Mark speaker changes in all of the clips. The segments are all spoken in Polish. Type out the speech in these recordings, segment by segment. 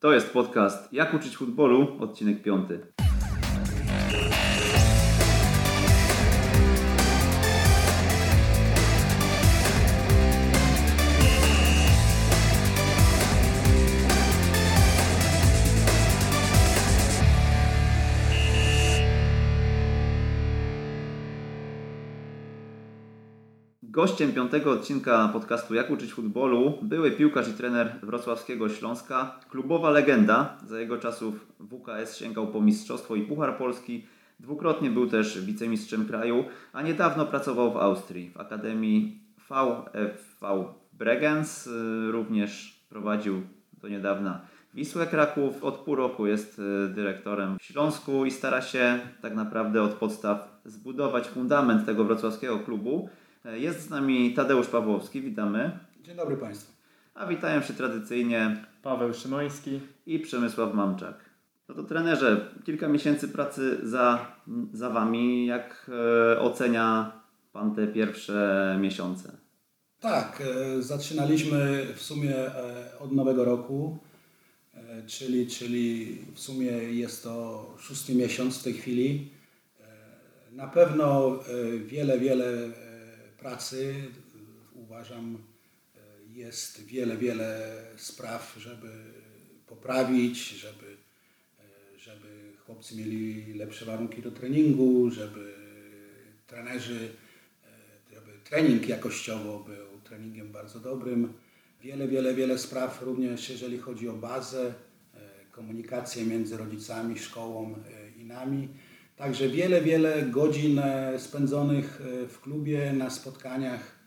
Speaker 1: To jest podcast Jak uczyć futbolu, odcinek piąty. Gościem piątego odcinka podcastu Jak uczyć futbolu były piłkarz i trener wrocławskiego Śląska, klubowa legenda. Za jego czasów WKS sięgał po mistrzostwo i Puchar Polski. Dwukrotnie był też wicemistrzem kraju, a niedawno pracował w Austrii w Akademii VfV Bregenz. Również prowadził do niedawna Wisłę Kraków. Od pół roku jest y, dyrektorem w Śląsku i stara się tak naprawdę od podstaw zbudować fundament tego wrocławskiego klubu. Jest z nami Tadeusz Pawłowski, witamy.
Speaker 2: Dzień dobry Państwu.
Speaker 1: A witają się tradycyjnie
Speaker 3: Paweł Szymański
Speaker 1: i Przemysław Mamczak. No to trenerze, kilka miesięcy pracy za, za Wami. Jak e, ocenia Pan te pierwsze miesiące?
Speaker 2: Tak, e, zaczynaliśmy w sumie e, od nowego roku, e, czyli, czyli w sumie jest to szósty miesiąc w tej chwili. E, na pewno e, wiele, wiele e, pracy. Uważam, e, jest wiele, wiele spraw, żeby poprawić, żeby, e, żeby chłopcy mieli lepsze warunki do treningu, żeby trenerzy, e, żeby trening jakościowo był treningiem bardzo dobrym. Wiele, wiele, wiele spraw również jeżeli chodzi o bazę, komunikację między rodzicami, szkołą i nami. Także wiele, wiele godzin e, spędzonych e, w klubie, na spotkaniach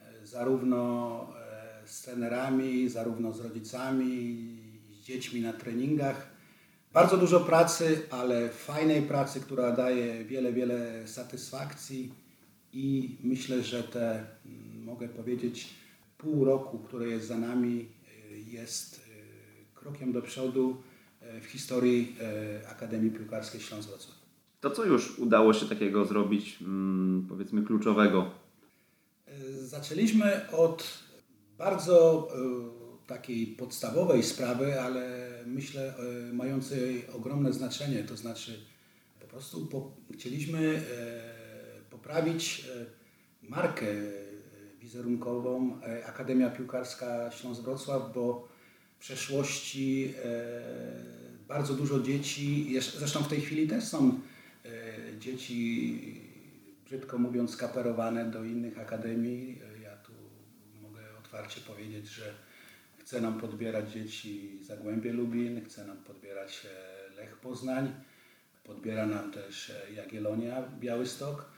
Speaker 2: e, zarówno z trenerami, zarówno z rodzicami, z dziećmi na treningach. Bardzo dużo pracy, ale fajnej pracy, która daje wiele, wiele satysfakcji i myślę, że te, mm, mogę powiedzieć, pół roku, które jest za nami, jest krokiem do przodu w historii Akademii Piłkarskiej Śląsk Wrocław.
Speaker 1: To co już udało się takiego zrobić, mm, powiedzmy, kluczowego?
Speaker 2: Zaczęliśmy od bardzo e, takiej podstawowej sprawy, ale myślę e, mającej ogromne znaczenie. To znaczy, po prostu po, chcieliśmy e, poprawić markę wizerunkową Akademia Piłkarska Śląsk Wrocław, bo w przeszłości bardzo dużo dzieci, zresztą w tej chwili też są E, dzieci, brzydko mówiąc, skaperowane do innych akademii. E, ja tu mogę otwarcie powiedzieć, że chce nam podbierać dzieci Zagłębie Lubin, chce nam podbierać e, Lech Poznań, podbiera nam też Jagiellonia Białystok.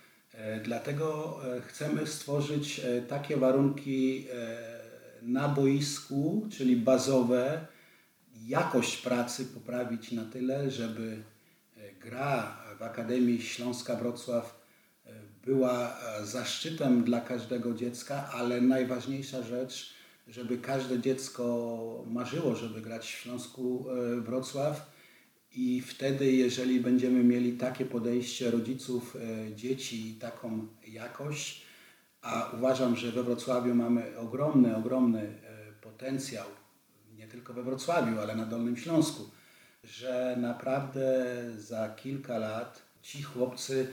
Speaker 2: Dlatego chcemy stworzyć takie warunki na boisku, czyli bazowe, jakość pracy poprawić na tyle, żeby gra w Akademii Śląska Wrocław e, była e, zaszczytem dla każdego dziecka, ale najważniejsza rzecz, żeby każde dziecko marzyło, żeby grać w Śląsku e, Wrocław. I wtedy, jeżeli będziemy mieli takie podejście rodziców, dzieci i taką jakość, a uważam, że we Wrocławiu mamy ogromny, ogromny potencjał, nie tylko we Wrocławiu, ale na Dolnym Śląsku że naprawdę za kilka lat ci chłopcy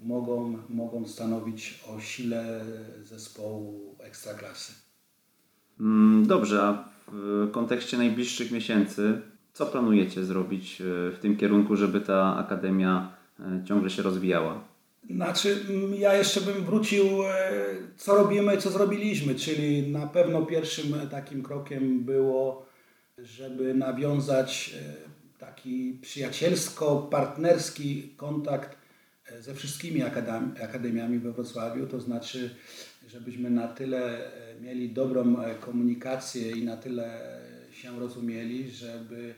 Speaker 2: mogą, mogą stanowić o sile zespołu ekstraklasy.
Speaker 1: Mm, dobrze, a w kontekście najbliższych miesięcy, co planujecie zrobić e, w tym kierunku, żeby ta akademia e, ciągle się rozwijała?
Speaker 2: Znaczy, ja jeszcze bym wrócił, e, co robimy, co zrobiliśmy, czyli na pewno pierwszym takim krokiem było, żeby nawiązać taki przyjacielsko-partnerski kontakt e, ze wszystkimi akademiami we Wrocławiu, to znaczy, żebyśmy na tyle e, mieli dobrą e, komunikację i na tyle się rozumieli, żeby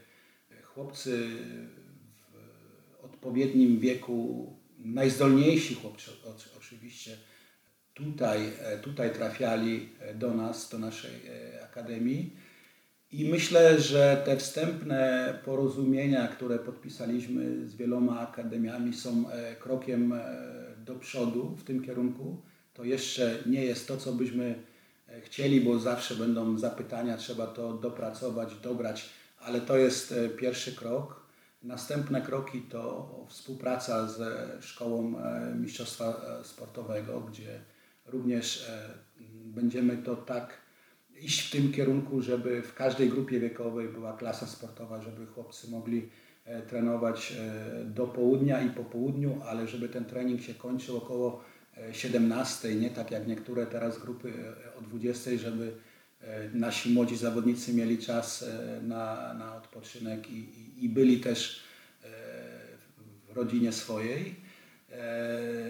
Speaker 2: chłopcy w odpowiednim wieku, najzdolniejsi chłopcy oczywiście, tutaj, tutaj trafiali do nas, do naszej akademii i myślę, że te wstępne porozumienia, które podpisaliśmy z wieloma akademiami, są e, krokiem e, do przodu w tym kierunku. To jeszcze nie jest to, co byśmy e, chcieli, bo zawsze będą zapytania, trzeba to dopracować, dograć, ale to jest pierwszy krok. Następne kroki to współpraca ze Szkołą Mistrzostwa Sportowego, gdzie również będziemy to tak iść w tym kierunku, żeby w każdej grupie wiekowej była klasa sportowa, żeby chłopcy mogli e, trenować e, do południa i po południu, ale żeby ten trening się kończył około 17, e, nie tak jak niektóre teraz grupy o 20, żeby nasi młodzi zawodnicy mieli czas na, na odpoczynek i, i, i byli też w rodzinie swojej.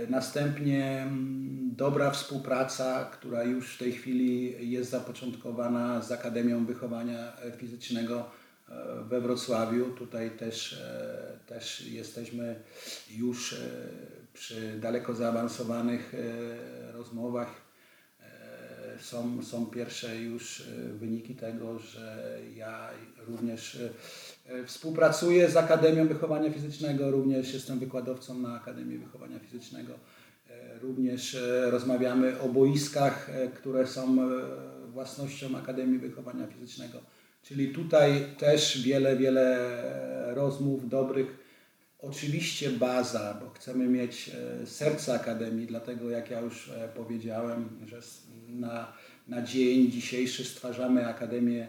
Speaker 2: Następnie mm, dobra współpraca, która już w tej chwili jest zapoczątkowana z Akademią Wychowania Fizycznego e, we Wrocławiu. Tutaj też, e, też jesteśmy już e, przy daleko zaawansowanych rozmowach. Są, są pierwsze już wyniki tego, że ja również współpracuję z Akademią Wychowania Fizycznego, również jestem wykładowcą na Akademii Wychowania Fizycznego Również e, rozmawiamy o boiskach, e, które są e, własnością Akademii Wychowania Fizycznego. Czyli tutaj też wiele, wiele rozmów dobrych. Oczywiście baza, bo chcemy mieć serce Akademii, dlatego jak ja już powiedziałem, że na, na dzień dzisiejszy stwarzamy Akademię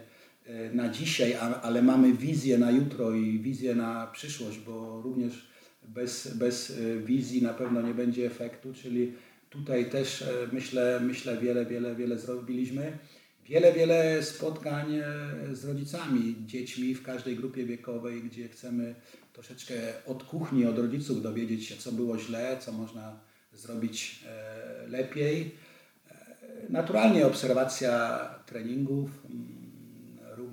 Speaker 2: na dzisiaj, ale mamy wizję na jutro i wizję na przyszłość, bo również bez, bez e, wizji na pewno nie będzie efektu, czyli tutaj też e, myślę, myślę wiele, wiele, wiele zrobiliśmy. Wiele, wiele spotkań e, z rodzicami, dziećmi w każdej grupie wiekowej, gdzie chcemy troszeczkę od kuchni, od rodziców dowiedzieć się, co było źle, co można zrobić lepiej. Naturalnie obserwacja treningów, mm,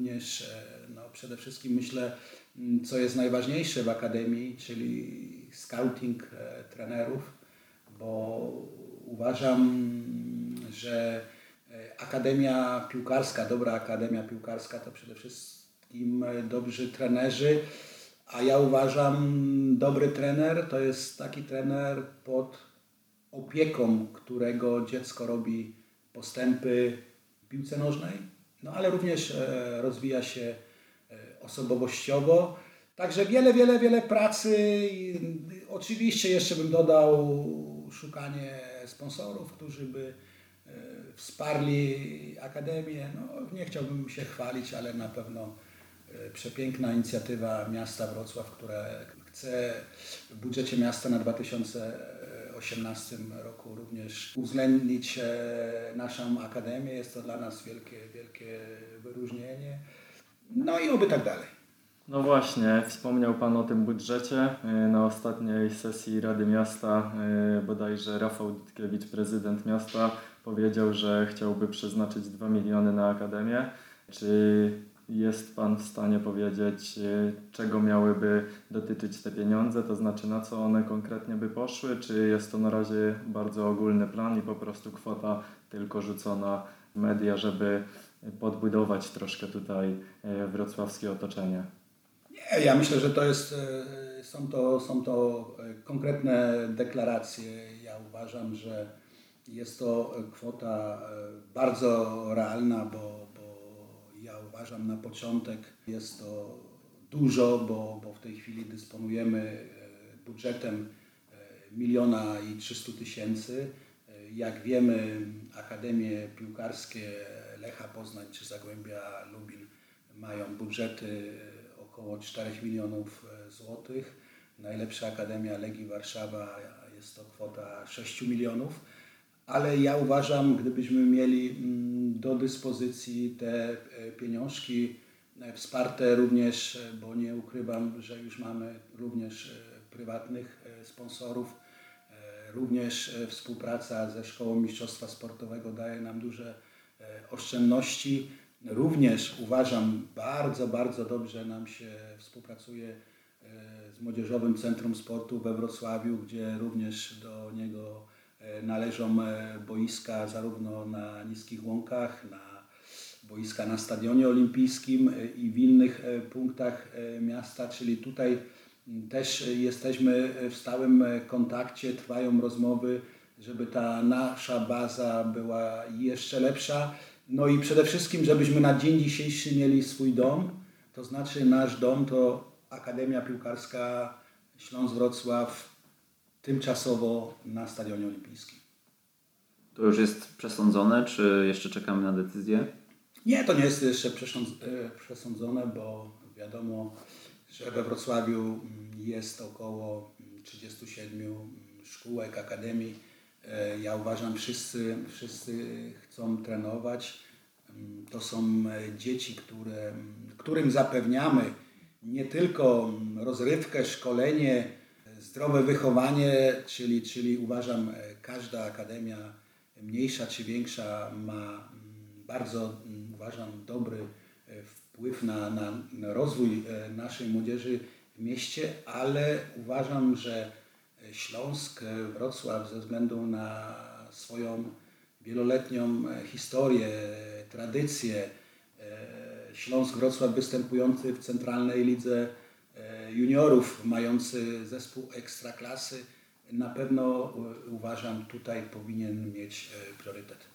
Speaker 2: również no, przede wszystkim myślę, Mm, co jest najważniejsze w akademii, czyli scouting e, trenerów, bo uważam, że e, akademia piłkarska, dobra akademia piłkarska to przede wszystkim e, dobrzy trenerzy, a ja uważam, dobry trener to jest taki trener pod opieką, którego dziecko robi postępy w piłce nożnej, no ale również rozwija się osobowościowo. Także wiele, wiele, wiele pracy. Oczywiście jeszcze bym dodał szukanie sponsorów, którzy by e, wsparli Akademię. No, nie chciałbym się chwalić, ale na pewno e, przepiękna inicjatywa miasta Wrocław, które chce w budżecie miasta na 2018 roku również uwzględnić e, naszą Akademię. Jest to dla nas wielkie, wielkie wyróżnienie. No i oby tak dalej.
Speaker 3: No właśnie, wspomniał Pan o tym budżecie. E, na ostatniej sesji Rady Miasta e, bodajże Rafał Dudkiewicz, prezydent miasta, powiedział, że chciałby przeznaczyć 2 miliony na Akademię. Czy jest Pan w stanie powiedzieć, e, czego miałyby dotyczyć te pieniądze, to znaczy na co one konkretnie by poszły, czy jest to na razie bardzo ogólny plan i po prostu kwota tylko rzucona w media, żeby podbudować troszkę tutaj e, wrocławskie otoczenie?
Speaker 2: Nie, ja myślę, że to jest, e, są to, są to konkretne deklaracje. Ja uważam, że jest to kwota bardzo realna, bo ja uważam na początek jest to dużo, bo, bo w tej chwili dysponujemy budżetem miliona i 300 tysięcy. Jak wiemy, akademie piłkarskie Lecha Poznań czy Zagłębia Lubin mają budżety około 4 milionów e, złotych. Najlepsza Akademia Legii Warszawa jest to kwota 6 milionów, ale ja uważam, gdybyśmy mieli mm, do dyspozycji te e, pieniążki e, wsparte również, bo nie ukrywam, że już mamy również prywatnych sponsorów, również współpraca ze Szkołą Mistrzostwa Sportowego daje nam duże E, oszczędności. Również uważam, bardzo, bardzo dobrze nam się współpracuje e, z Młodzieżowym Centrum Sportu we Wrocławiu, gdzie również do niego e, należą boiska zarówno na niskich łąkach, na boiska na Stadionie Olimpijskim i w innych punktach miasta, czyli tutaj też jesteśmy w stałym kontakcie, trwają rozmowy żeby ta nasza baza była jeszcze lepsza. No i przede wszystkim, żebyśmy na dzień dzisiejszy mieli swój dom, To znaczy nasz dom to Akademia Piłkarska Śląsk-Wrocław tymczasowo na Stadionie Olimpijskim.
Speaker 1: To już jest przesądzone, czy jeszcze czekamy na decyzję?
Speaker 2: Nie, to nie jest jeszcze e, przesądzone, bo wiadomo, że we Wrocławiu mm, jest około 37 mm, szkółek, akademii. E, ja uważam, wszyscy, wszyscy chcą trenować. Mm, to są e, dzieci, które, którym zapewniamy nie tylko rozrywkę, szkolenie, zdrowe wychowanie, czyli, czyli uważam, każda akademia, mniejsza czy większa, ma bardzo uważam dobry e, wpływ na, na, na rozwój e, naszej młodzieży w mieście, ale uważam, że Śląsk, e, Wrocław ze względu na swoją wieloletnią historię, tradycję, Śląsk Wrocław występujący w centralnej lidze juniorów, mający zespół ekstraklasy, na pewno uważam tutaj powinien mieć priorytet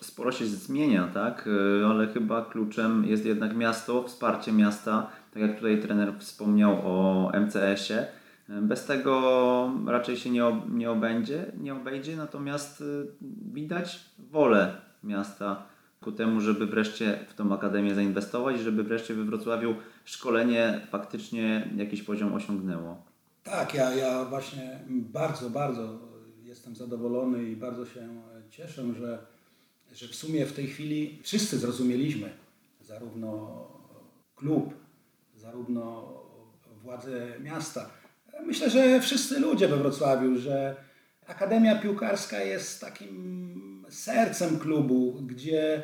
Speaker 1: sporo się zmienia, tak? Y, ale chyba kluczem jest jednak miasto, wsparcie miasta. Tak jak tutaj trener wspomniał o MCS-ie. Bez tego raczej się nie, nie, obędzie, nie obejdzie, natomiast widać wolę miasta ku temu, żeby wreszcie w tą akademię zainwestować, żeby wreszcie we Wrocławiu szkolenie faktycznie jakiś poziom osiągnęło.
Speaker 2: Tak, ja, ja właśnie bardzo, bardzo jestem zadowolony i bardzo się cieszę, że że w sumie w tej chwili wszyscy zrozumieliśmy, zarówno klub, zarówno władze miasta. Myślę, że wszyscy ludzie we Wrocławiu, że Akademia Piłkarska jest takim sercem klubu, gdzie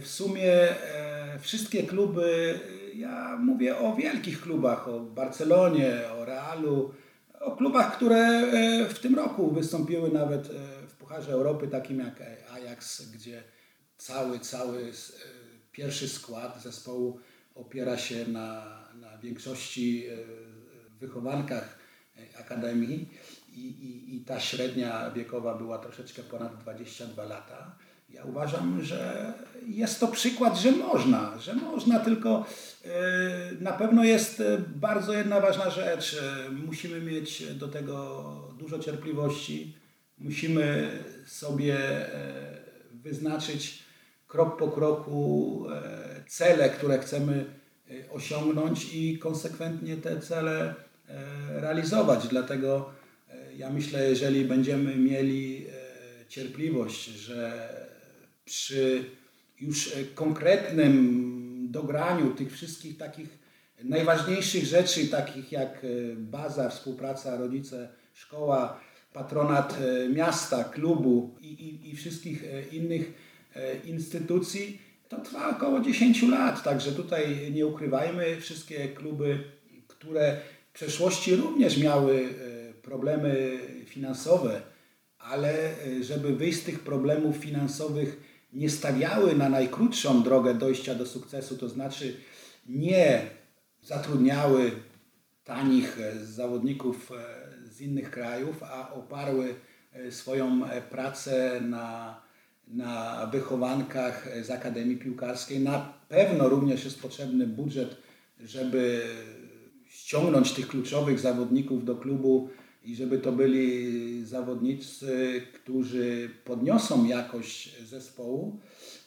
Speaker 2: w sumie e, wszystkie kluby, ja mówię o wielkich klubach, o Barcelonie, o Realu, o klubach, które e, w tym roku wystąpiły nawet Pucharze Europy, takim jak Ajax, gdzie cały, cały e, pierwszy skład zespołu opiera się na, na większości e, wychowankach e, Akademii i, i, i ta średnia wiekowa była troszeczkę ponad 22 lata. Ja uważam, że jest to przykład, że można, że można, tylko na pewno jest bardzo jedna ważna rzecz. Musimy mieć do tego dużo cierpliwości, Musimy sobie e, wyznaczyć krok po kroku e, cele, które chcemy e, osiągnąć i konsekwentnie te cele realizować. Dlatego ja myślę, jeżeli będziemy mieli cierpliwość, że przy już konkretnym dograniu tych wszystkich takich najważniejszych rzeczy, takich jak baza, współpraca, rodzice, szkoła, patronat e, miasta, klubu i, i, i wszystkich e, innych e, instytucji, to trwa około 10 lat. Także tutaj nie ukrywajmy, wszystkie kluby, które w przeszłości również miały problemy finansowe, ale żeby wyjść z tych problemów finansowych, nie stawiały na najkrótszą drogę dojścia do sukcesu, to znaczy nie zatrudniały tanich zawodników z innych krajów, a oparły e, swoją e, pracę na, na wychowankach z Akademii Piłkarskiej. Na pewno również jest potrzebny budżet, żeby ściągnąć tych kluczowych zawodników do klubu i żeby to byli zawodnicy, którzy podniosą jakość zespołu.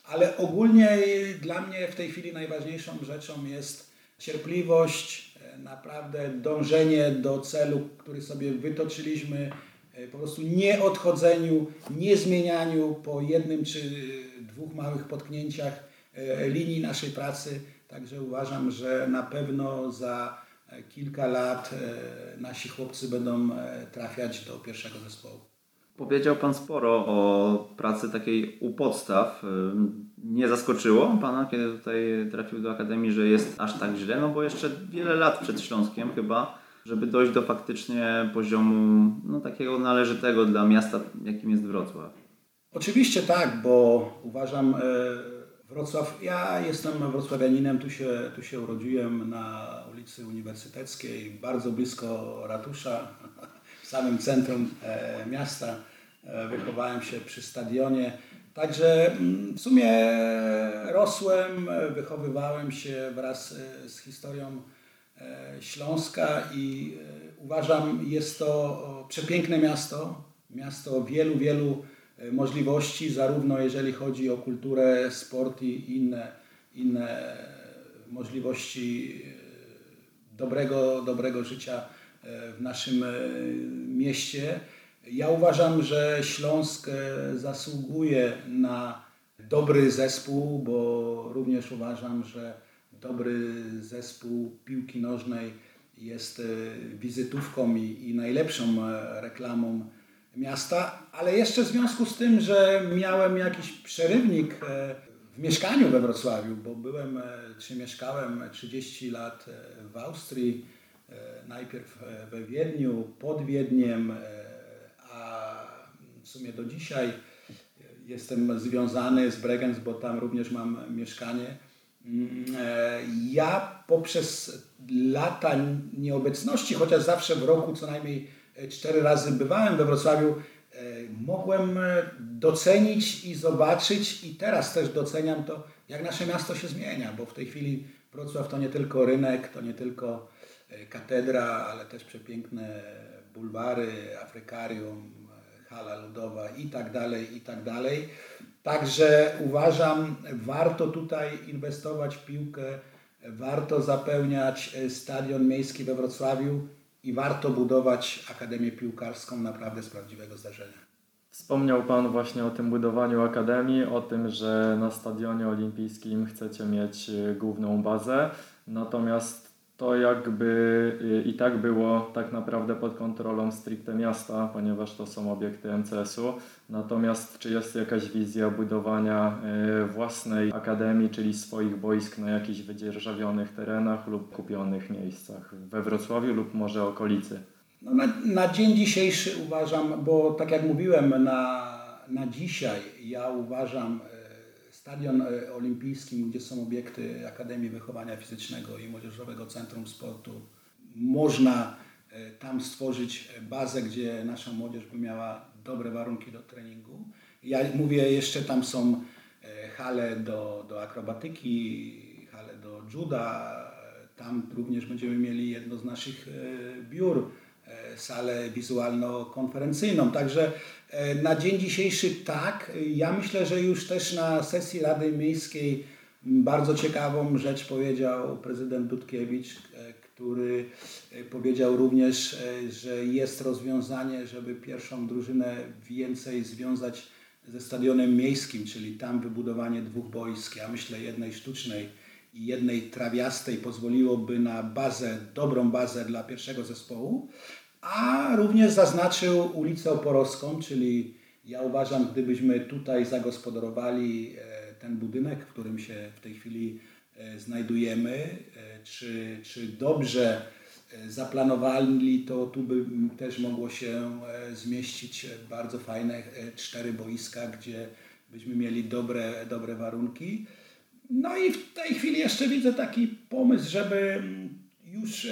Speaker 2: Ale ogólnie dla mnie w tej chwili najważniejszą rzeczą jest cierpliwość, naprawdę dążenie do celu, który sobie wytoczyliśmy, e, po prostu nie odchodzeniu, nie zmienianiu po jednym czy dwóch małych potknięciach e, linii naszej pracy. Także uważam, że na pewno za kilka lat nasi chłopcy będą trafiać do pierwszego zespołu.
Speaker 1: Powiedział Pan sporo o pracy takiej u podstaw. Nie zaskoczyło Pana, kiedy tutaj trafił do Akademii, że jest aż tak źle? No bo jeszcze wiele lat przed Śląskiem chyba, żeby dojść do faktycznie poziomu no, takiego należytego dla miasta, jakim jest Wrocław.
Speaker 2: Oczywiście tak, bo uważam, e, Wrocław, ja jestem wrocławianinem, tu się, tu się urodziłem na Uniwersyteckiej, bardzo blisko ratusza, w samym centrum e, miasta. E, wychowałem się przy stadionie. Także mm, w sumie rosłem, wychowywałem się wraz z historią Śląska i uważam, jest to przepiękne miasto, miasto wielu, wielu możliwości, zarówno jeżeli chodzi o kulturę, sport i inne, inne możliwości dobrego, dobrego życia e, w naszym e, mieście. Ja uważam, że Śląsk e, zasługuje na dobry zespół, bo również uważam, że dobry zespół piłki nożnej jest wizytówką i, i najlepszą reklamą miasta, ale jeszcze w związku z tym, że miałem jakiś przerywnik w mieszkaniu we Wrocławiu, bo byłem, czy mieszkałem 30 lat w Austrii, najpierw we Wiedniu, pod Wiedniem, a w sumie do dzisiaj jestem związany z Bregenz, bo tam również mam mieszkanie. Ja poprzez lata nieobecności, chociaż zawsze w roku co najmniej cztery razy bywałem we Wrocławiu, mogłem docenić i zobaczyć i teraz też doceniam to, jak nasze miasto się zmienia, bo w tej chwili Wrocław to nie tylko rynek, to nie tylko e, katedra, ale też przepiękne bulwary, afrykarium, e, hala ludowa i tak dalej, i tak dalej. Także uważam, warto tutaj inwestować w piłkę, warto zapełniać e, stadion miejski we Wrocławiu i warto budować Akademię Piłkarską naprawdę z prawdziwego zdarzenia.
Speaker 3: Wspomniał Pan właśnie o tym budowaniu akademii, o tym, że na stadionie olimpijskim chcecie mieć y, główną bazę, natomiast to jakby y, i tak było tak naprawdę pod kontrolą stricte miasta, ponieważ to są obiekty MCS-u. Natomiast czy jest jakaś wizja budowania y, własnej akademii, czyli swoich boisk na jakichś wydzierżawionych terenach lub kupionych miejscach we Wrocławiu lub może okolicy?
Speaker 2: No na, na dzień dzisiejszy uważam, bo tak jak mówiłem, na, na dzisiaj ja uważam Stadion e, Olimpijski, gdzie są obiekty Akademii Wychowania Fizycznego i Młodzieżowego Centrum Sportu, można e, tam stworzyć bazę, gdzie nasza młodzież by miała dobre warunki do treningu. Ja mówię, jeszcze tam są hale do, do akrobatyki, hale do juda, tam również będziemy mieli jedno z naszych biur E, salę wizualno-konferencyjną. Także e, na dzień dzisiejszy tak. Ja myślę, że już też na sesji Rady Miejskiej bardzo ciekawą rzecz powiedział prezydent Dudkiewicz, e, który powiedział również, że jest rozwiązanie, żeby pierwszą drużynę więcej związać ze stadionem miejskim, czyli tam wybudowanie dwóch boisk, ja myślę jednej sztucznej i jednej trawiastej pozwoliłoby na bazę, dobrą bazę dla pierwszego zespołu, a również zaznaczył ulicę Oporowską, czyli ja uważam, gdybyśmy tutaj zagospodarowali e, ten budynek, w którym się w tej chwili e, znajdujemy, e, czy, czy dobrze zaplanowali, to tu by też mogło się zmieścić bardzo fajne cztery boiska, gdzie byśmy mieli dobre, dobre warunki. No i w tej chwili jeszcze widzę taki pomysł, żeby już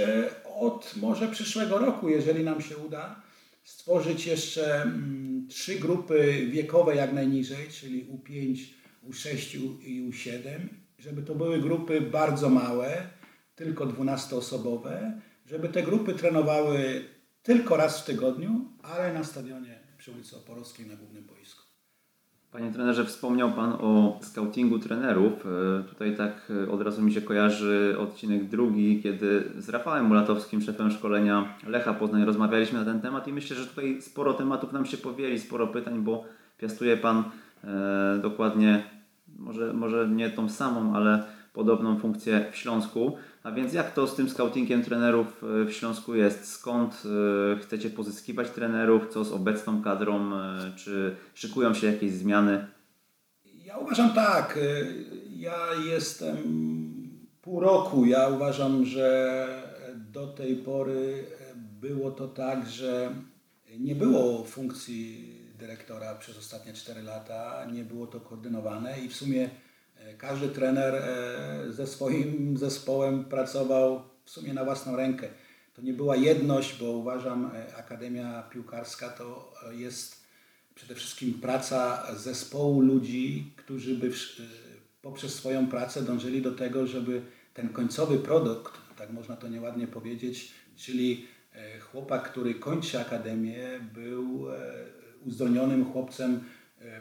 Speaker 2: od może przyszłego roku, jeżeli nam się uda, stworzyć jeszcze mm, trzy grupy wiekowe jak najniżej, czyli U5, U6 i U7, żeby to były grupy bardzo małe, tylko 12-osobowe, żeby te grupy trenowały tylko raz w tygodniu, ale na stadionie przy ulicy Oporowskiej na głównym boisku.
Speaker 1: Panie trenerze, wspomniał Pan o scoutingu trenerów. E, tutaj tak e, od razu mi się kojarzy odcinek drugi, kiedy z Rafałem Mulatowskim, szefem szkolenia Lecha Poznań, rozmawialiśmy na ten temat i myślę, że tutaj sporo tematów nam się powieli, sporo pytań, bo piastuje Pan e, dokładnie, może, może nie tą samą, ale podobną funkcję w Śląsku. A więc jak to z tym scoutingiem trenerów e, w Śląsku jest? Skąd e, chcecie pozyskiwać trenerów? Co z obecną kadrą? E, czy szykują się jakieś zmiany?
Speaker 2: Ja uważam tak. Ja jestem pół roku. Ja uważam, że do tej pory było to tak, że nie było funkcji dyrektora przez ostatnie 4 lata, nie było to koordynowane i w sumie każdy trener e, ze swoim zespołem pracował w sumie na własną rękę. To nie była jedność, bo uważam, e, Akademia Piłkarska to jest przede wszystkim praca zespołu ludzi, którzy by poprzez swoją pracę dążyli do tego, żeby ten końcowy produkt, tak można to nieładnie powiedzieć, czyli chłopak, który kończy akademię, był uzdolnionym chłopcem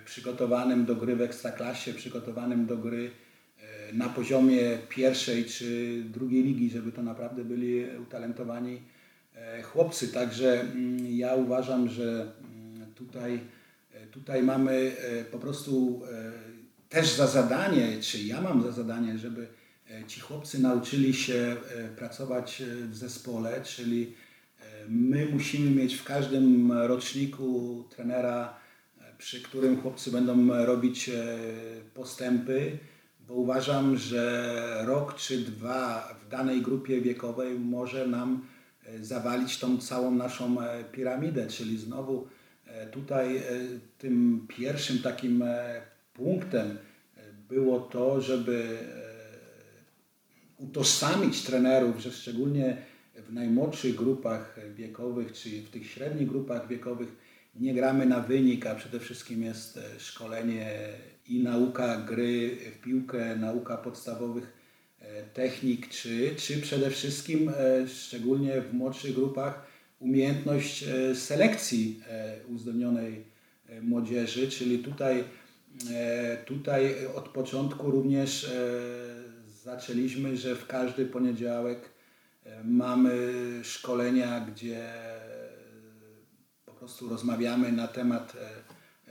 Speaker 2: przygotowanym do gry w ekstraklasie, przygotowanym do gry na poziomie pierwszej czy drugiej ligi, żeby to naprawdę byli utalentowani e, chłopcy. Także mm, ja uważam, że mm, tutaj, e, tutaj mamy e, po prostu też za zadanie, czy ja mam za zadanie, żeby ci chłopcy nauczyli się pracować w zespole, czyli my musimy mieć w każdym roczniku trenera, przy którym chłopcy będą robić postępy bo uważam, że rok czy dwa w danej grupie wiekowej może nam e, zawalić tą całą naszą e, piramidę, czyli znowu e, tutaj tym pierwszym takim punktem było to, żeby utożsamić trenerów, że szczególnie w najmłodszych grupach wiekowych, czy w tych średnich grupach wiekowych nie gramy na wynik, a przede wszystkim jest szkolenie i nauka gry w piłkę, nauka podstawowych e, technik, czy, czy przede wszystkim, e, szczególnie w młodszych grupach, umiejętność e, selekcji uzdolnionej młodzieży, czyli tutaj, tutaj od początku również zaczęliśmy, że w każdy poniedziałek mamy szkolenia, gdzie prostu rozmawiamy na temat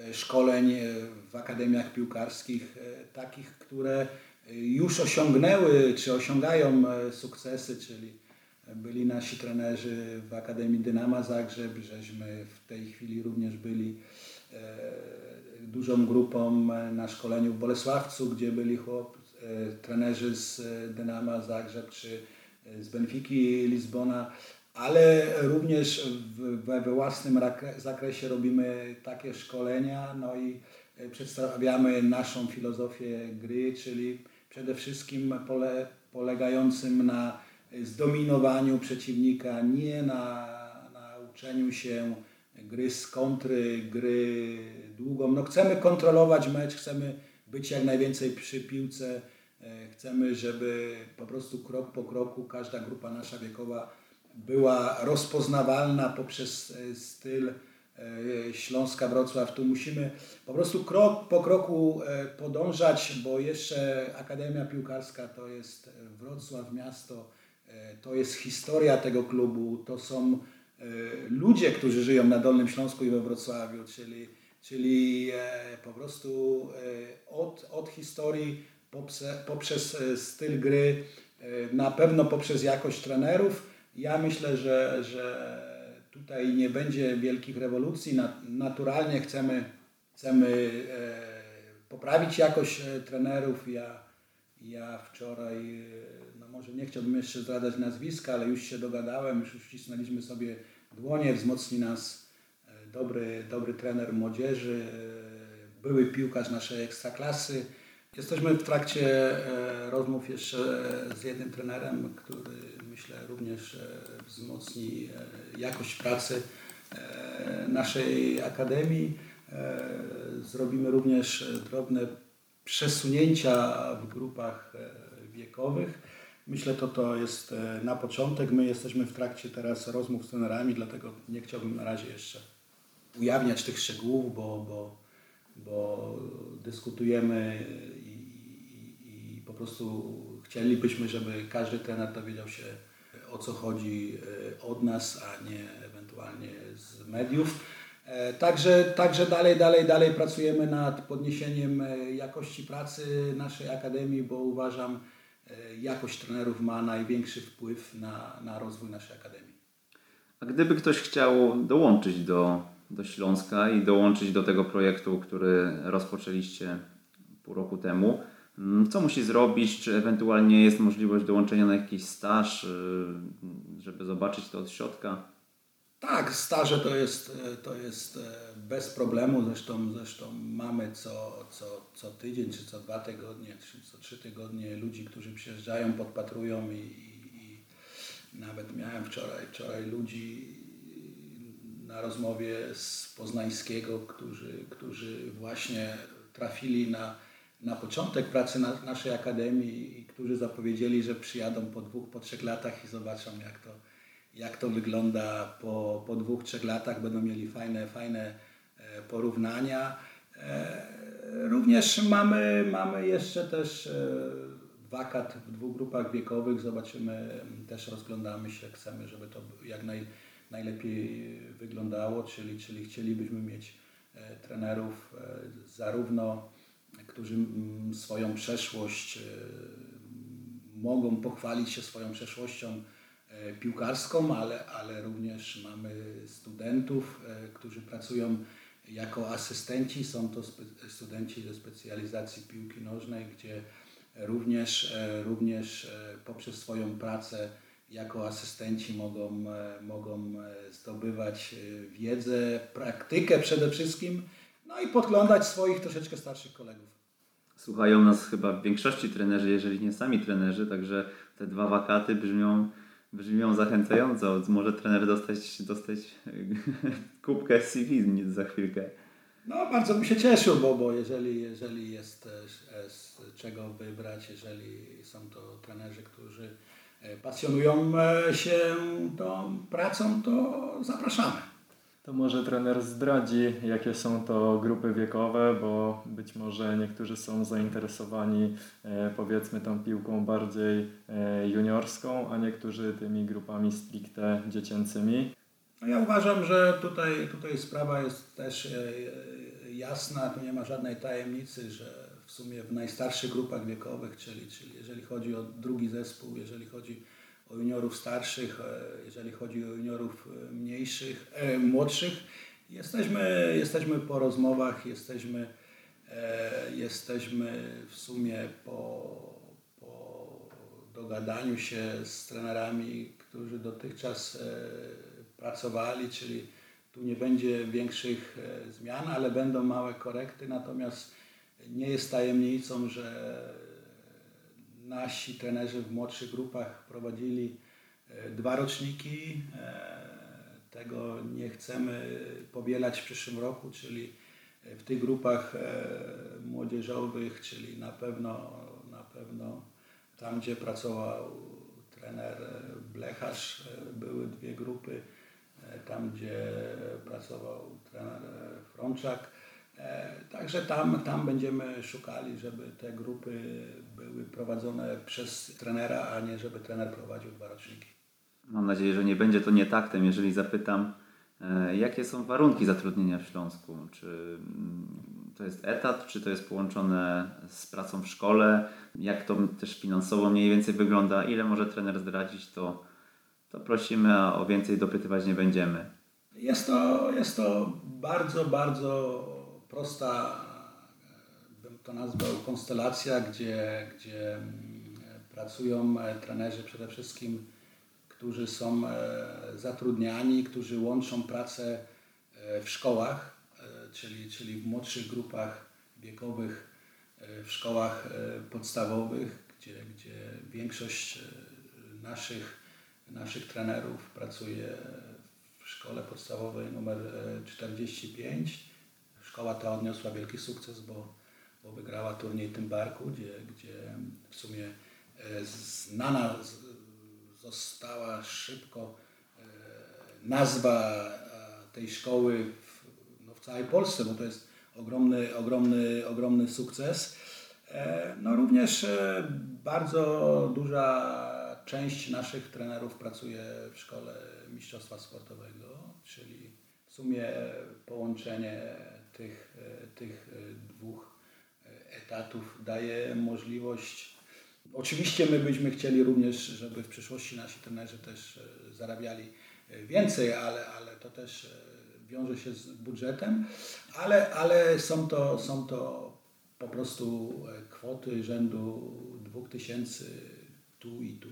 Speaker 2: E, szkoleń e, w akademiach piłkarskich, e, takich, które już osiągnęły czy osiągają sukcesy, czyli byli nasi trenerzy w Akademii Dynama Zagrzeb, żeśmy w tej chwili również byli dużą grupą na szkoleniu w Bolesławcu, gdzie byli chłop, trenerzy z Dynama Zagrzeb czy z Benfiki Lizbona ale również we własnym zakresie robimy takie szkolenia, no i e, przedstawiamy naszą filozofię gry, czyli przede wszystkim pole, polegającym na zdominowaniu przeciwnika, nie na, na uczeniu się gry z kontry, gry długą. No chcemy kontrolować mecz, chcemy być jak najwięcej przy piłce, e, chcemy, żeby po prostu krok po kroku każda grupa nasza wiekowa była rozpoznawalna poprzez e, styl e, Śląska Wrocław. Tu musimy po prostu krok po kroku e, podążać, bo jeszcze Akademia Piłkarska to jest Wrocław miasto, to jest historia tego klubu, to są ludzie, którzy żyją na Dolnym Śląsku i we Wrocławiu, czyli, czyli po prostu od, od historii poprzez, poprzez styl gry, na pewno poprzez jakość trenerów, ja myślę, że, że tutaj nie będzie wielkich rewolucji. Naturalnie chcemy, chcemy e, poprawić jakość e, trenerów. Ja, ja wczoraj, e, no może nie chciałbym jeszcze zdradzać nazwiska, ale już się dogadałem, już uścisnęliśmy sobie dłonie, wzmocni nas dobry, dobry trener młodzieży, były piłkarz naszej ekstraklasy. Jesteśmy w trakcie rozmów jeszcze z jednym trenerem, który myślę również e, wzmocni e, jakość pracy e, naszej Akademii. Zrobimy również drobne przesunięcia w grupach wiekowych. Myślę, to to jest na początek. My jesteśmy w trakcie teraz rozmów z trenerami, dlatego nie chciałbym na razie jeszcze ujawniać tych szczegółów, bo, bo, bo dyskutujemy i, i, i po prostu chcielibyśmy, żeby każdy trener dowiedział się o co chodzi e, od nas, a nie ewentualnie z mediów. E, także, także dalej, dalej, dalej pracujemy nad podniesieniem e, jakości pracy naszej Akademii, bo uważam, jakość trenerów ma największy wpływ na, na rozwój naszej Akademii.
Speaker 1: A gdyby ktoś chciał dołączyć do, do Śląska i dołączyć do tego projektu, który rozpoczęliście pół roku temu, Mm, co musi zrobić? Czy ewentualnie jest możliwość dołączenia na jakiś staż, y, żeby zobaczyć to od środka?
Speaker 2: Tak, staże to jest, e, to jest e, bez problemu. Zresztą, zresztą mamy co, co, co tydzień, czy co dwa tygodnie, czy co trzy tygodnie ludzi, którzy przyjeżdżają, podpatrują i, i, i nawet miałem wczoraj, wczoraj ludzi na rozmowie z Poznańskiego, którzy, którzy właśnie trafili na, na początek pracy na naszej akademii i którzy zapowiedzieli, że przyjadą po dwóch, po trzech latach i zobaczą jak to, jak to wygląda po, po dwóch, trzech latach. Będą mieli fajne, fajne e, porównania. E, również mamy, mamy jeszcze też wakat w dwóch grupach wiekowych. Zobaczymy, też rozglądamy się, chcemy, żeby to jak naj, najlepiej wyglądało, czyli, czyli chcielibyśmy mieć e, trenerów e, zarówno, którzy swoją przeszłość e, mogą pochwalić się swoją przeszłością piłkarską, ale, ale również mamy studentów, którzy pracują jako asystenci. Są to studenci ze specjalizacji piłki nożnej, gdzie również, również poprzez swoją pracę jako asystenci mogą, e, mogą e, zdobywać e, wiedzę, praktykę przede wszystkim, no i podglądać swoich troszeczkę starszych kolegów.
Speaker 1: Słuchają nas chyba w większości trenerzy, jeżeli nie sami trenerzy, także te dwa wakaty brzmią, brzmią zachęcająco. Może trener dostać, dostać kubkę CV za chwilkę.
Speaker 2: No, bardzo bym się cieszył, bo, bo jeżeli, jeżeli jest z czego wybrać, jeżeli są to trenerzy, którzy pasjonują e, się tą pracą, to zapraszamy.
Speaker 3: To może trener zdradzi, jakie są to grupy wiekowe, bo być może niektórzy są zainteresowani e, powiedzmy tą piłką bardziej juniorską, a niektórzy tymi grupami stricte dziecięcymi.
Speaker 2: No ja uważam, że tutaj, tutaj sprawa jest też jasna, tu nie ma żadnej tajemnicy, że w sumie w najstarszych grupach wiekowych, czyli, czyli jeżeli chodzi o drugi zespół, jeżeli chodzi o juniorów starszych, e, jeżeli chodzi o juniorów e, mniejszych, e, młodszych, jesteśmy, jesteśmy po rozmowach, jesteśmy, e, jesteśmy w sumie po, po dogadaniu się z trenerami, którzy dotychczas e, pracowali, czyli tu nie będzie większych e, zmian, ale będą małe korekty, natomiast nie jest tajemnicą, że nasi trenerzy w młodszych grupach prowadzili e, dwa roczniki. E, tego nie chcemy powielać w przyszłym roku, czyli w tych grupach e, młodzieżowych, czyli na pewno, na pewno tam, gdzie pracował trener Blecharz, były dwie grupy. Tam, gdzie pracował trener Frączak, E, także tam, tam będziemy szukali, żeby te grupy były prowadzone przez trenera, a nie żeby trener prowadził dwa roczniki.
Speaker 1: Mam nadzieję, że nie będzie to nietaktem, jeżeli zapytam, e, jakie są warunki zatrudnienia w Śląsku? Czy mm, to jest etat, czy to jest połączone z pracą w szkole? Jak to też finansowo mniej więcej wygląda? Ile może trener zdradzić, to, to prosimy, a o więcej dopytywać nie będziemy.
Speaker 2: Jest to, jest to bardzo, bardzo prosta, e, bym to nazwał, konstelacja, gdzie, gdzie mm, pracują e, trenerzy przede wszystkim, którzy są e, zatrudniani, którzy łączą pracę w szkołach, czyli, czyli w młodszych grupach wiekowych, w szkołach podstawowych, gdzie, gdzie większość naszych, naszych trenerów pracuje w szkole podstawowej numer 45 Szkoła ta odniosła wielki sukces, bo, bo wygrała turniej Tymbarku, gdzie, gdzie w sumie e, znana została szybko e, nazwa e, tej szkoły w, no w całej Polsce, bo to jest ogromny, ogromny, ogromny sukces. No również bardzo duża część naszych trenerów pracuje w szkole mistrzostwa sportowego, czyli w sumie połączenie tych, e, tych e, dwóch e, etatów daje możliwość. Oczywiście my byśmy chcieli również, żeby w przyszłości nasi trenerzy też zarabiali więcej, ale, ale to też wiąże się z budżetem, ale, ale są, to, są to po prostu kwoty rzędu 2000 tu i tu.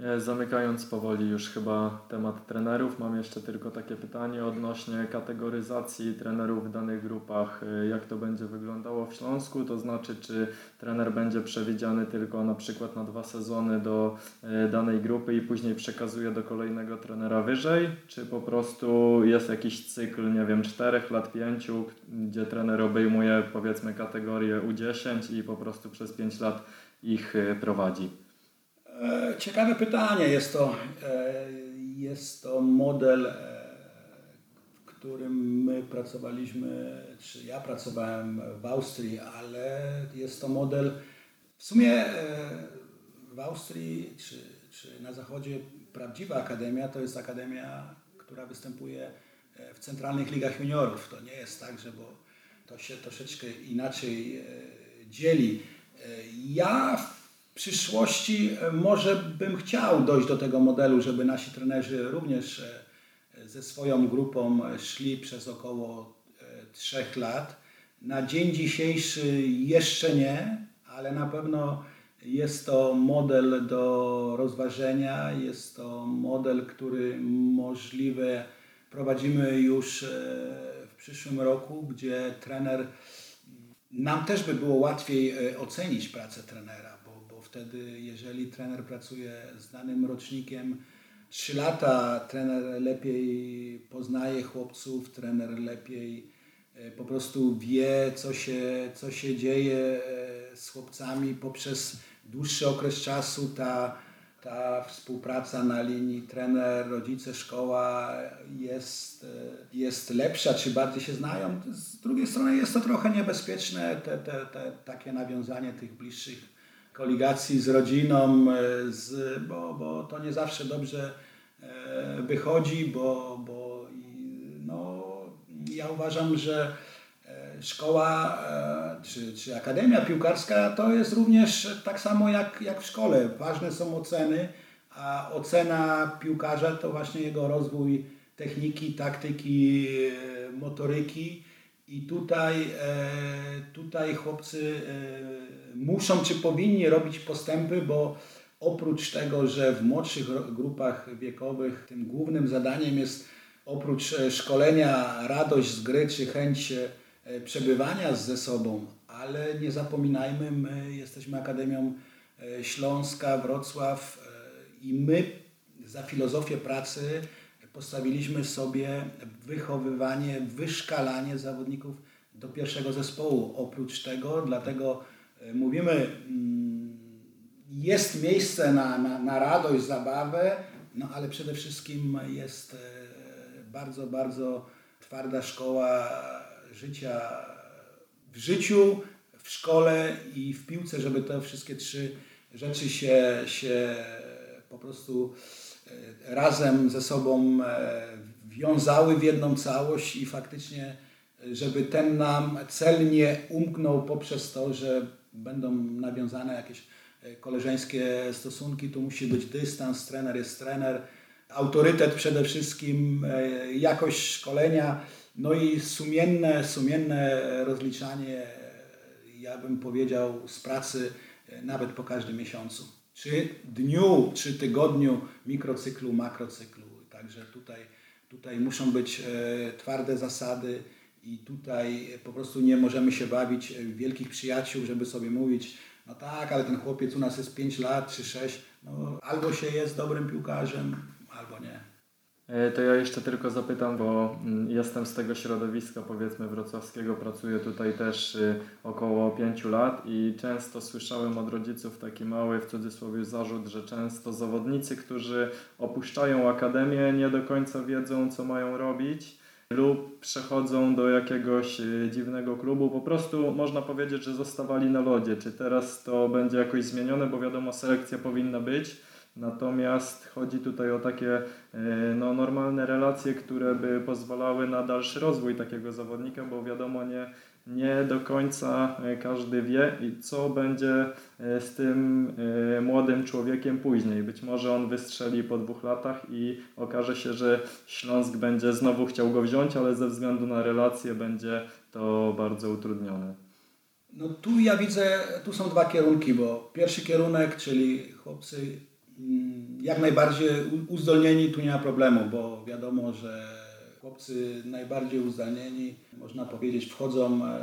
Speaker 3: E, zamykając powoli już chyba temat trenerów, mam jeszcze tylko takie pytanie odnośnie kategoryzacji trenerów w danych grupach. E, jak to będzie wyglądało w Śląsku? To znaczy, czy trener będzie przewidziany tylko na przykład na dwa sezony do e, danej grupy i później przekazuje do kolejnego trenera wyżej? Czy po prostu jest jakiś cykl, nie wiem, czterech lat, pięciu, gdzie trener obejmuje powiedzmy kategorię U10 i po prostu przez pięć lat ich prowadzi?
Speaker 2: E, ciekawe pytanie. Jest to, e, jest to model, e, w którym my pracowaliśmy, czy ja pracowałem w Austrii, ale jest to model w sumie w Austrii, czy, czy na zachodzie prawdziwa akademia to jest akademia, która występuje w centralnych ligach juniorów. To nie jest tak, że bo to się troszeczkę inaczej dzieli. Ja przyszłości e, może bym chciał dojść do tego modelu, żeby nasi trenerzy również e, ze swoją grupą szli przez około e, trzech lat. Na dzień dzisiejszy jeszcze nie, ale na pewno jest to model do rozważenia, jest to model, który możliwe prowadzimy już w przyszłym roku, gdzie trener, nam też by było łatwiej ocenić pracę trenera wtedy, jeżeli trener pracuje z danym rocznikiem 3 lata, trener lepiej poznaje chłopców, trener lepiej e, po prostu wie, co się, co się dzieje e, z chłopcami poprzez dłuższy okres czasu. Ta, ta współpraca na linii trener, rodzice, szkoła jest, e, jest lepsza, czy bardziej się znają. Z drugiej strony jest to trochę niebezpieczne, te, te, te, takie nawiązanie tych bliższych koligacji z rodziną, e, z, bo, bo to nie zawsze dobrze e, wychodzi, bo, bo no, ja uważam, że e, szkoła czy, czy akademia piłkarska to jest również tak samo jak, jak w szkole. Ważne są oceny, a ocena piłkarza to właśnie jego rozwój techniki, taktyki, motoryki i tutaj, e, tutaj chłopcy e, muszą czy powinni robić postępy, bo oprócz tego, że w młodszych grupach wiekowych tym głównym zadaniem jest oprócz e, szkolenia radość z gry czy chęć przebywania ze sobą, ale nie zapominajmy, my jesteśmy Akademią Śląska, Wrocław i my za filozofię pracy postawiliśmy sobie wychowywanie, wyszkalanie zawodników do pierwszego zespołu. Oprócz tego, dlatego e, mówimy, mm, jest miejsce na, na, na radość, zabawę, no ale przede wszystkim jest e, bardzo, bardzo twarda szkoła życia w życiu, w szkole i w piłce, żeby te wszystkie trzy rzeczy się, się po prostu razem ze sobą e, wiązały w jedną całość i faktycznie, e, żeby ten nam cel nie umknął poprzez to, że będą nawiązane jakieś koleżeńskie stosunki, tu musi być dystans, trener jest trener, autorytet przede wszystkim, jakość szkolenia, no i sumienne, sumienne rozliczanie, ja bym powiedział, z pracy nawet po każdym miesiącu czy dniu, czy tygodniu mikrocyklu, makrocyklu. Także tutaj, tutaj muszą być e, twarde zasady i tutaj po prostu nie możemy się bawić w wielkich przyjaciół, żeby sobie mówić, no tak, ale ten chłopiec u nas jest 5 lat czy 6, no albo się jest dobrym piłkarzem, albo nie.
Speaker 3: E, to ja jeszcze tylko zapytam, bo mm, jestem z tego środowiska powiedzmy wrocławskiego, pracuję tutaj też y, około 5 lat i często słyszałem od rodziców taki mały w cudzysłowie zarzut, że często zawodnicy, którzy opuszczają akademię nie do końca wiedzą co mają robić lub przechodzą do jakiegoś y, dziwnego klubu, po prostu można powiedzieć, że zostawali na lodzie. Czy teraz to będzie jakoś zmienione, bo wiadomo selekcja powinna być, Natomiast chodzi tutaj o takie e, no, normalne relacje, które by pozwalały na dalszy rozwój takiego zawodnika, bo wiadomo, nie, nie do końca e, każdy wie, co będzie e, z tym młodym człowiekiem później. Być może on wystrzeli po dwóch latach i okaże się, że Śląsk będzie znowu chciał go wziąć, ale ze względu na relacje będzie to bardzo utrudnione.
Speaker 2: No tu ja widzę, tu są dwa kierunki, bo pierwszy kierunek, czyli chłopcy jak najbardziej uzdolnieni tu nie ma problemu, bo wiadomo, że chłopcy najbardziej uzdolnieni, można powiedzieć, wchodzą e,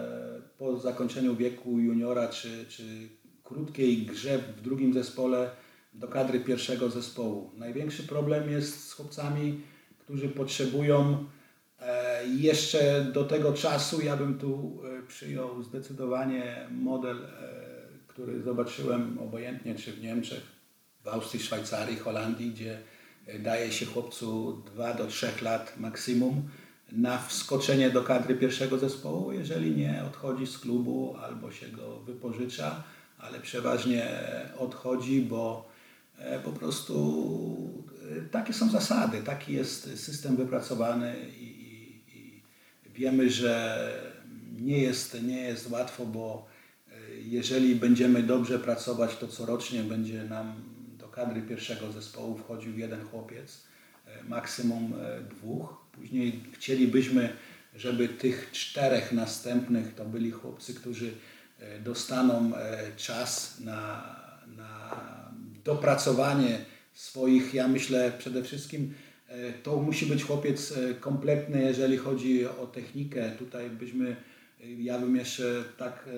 Speaker 2: po zakończeniu wieku juniora czy, czy krótkiej grze w drugim zespole do kadry pierwszego zespołu. Największy problem jest z chłopcami, którzy potrzebują e, jeszcze do tego czasu, ja bym tu e, przyjął zdecydowanie model, który zobaczyłem obojętnie czy w Niemczech, w Austrii, Szwajcarii, Holandii, gdzie daje się chłopcu 2 do 3 lat maksimum na wskoczenie do kadry pierwszego zespołu. Jeżeli nie, odchodzi z klubu albo się go wypożycza, ale przeważnie odchodzi, bo e, po prostu e, takie są zasady, taki jest system wypracowany i, i, i wiemy, że nie jest, nie jest łatwo, bo e, jeżeli będziemy dobrze pracować, to corocznie będzie nam kadry pierwszego zespołu wchodził jeden chłopiec, e, maksimum e, dwóch. Później chcielibyśmy, żeby tych czterech następnych to byli chłopcy, którzy e, dostaną czas na, na dopracowanie swoich, ja myślę przede wszystkim to musi być chłopiec kompletny, jeżeli chodzi o technikę. Tutaj byśmy, ja bym jeszcze tak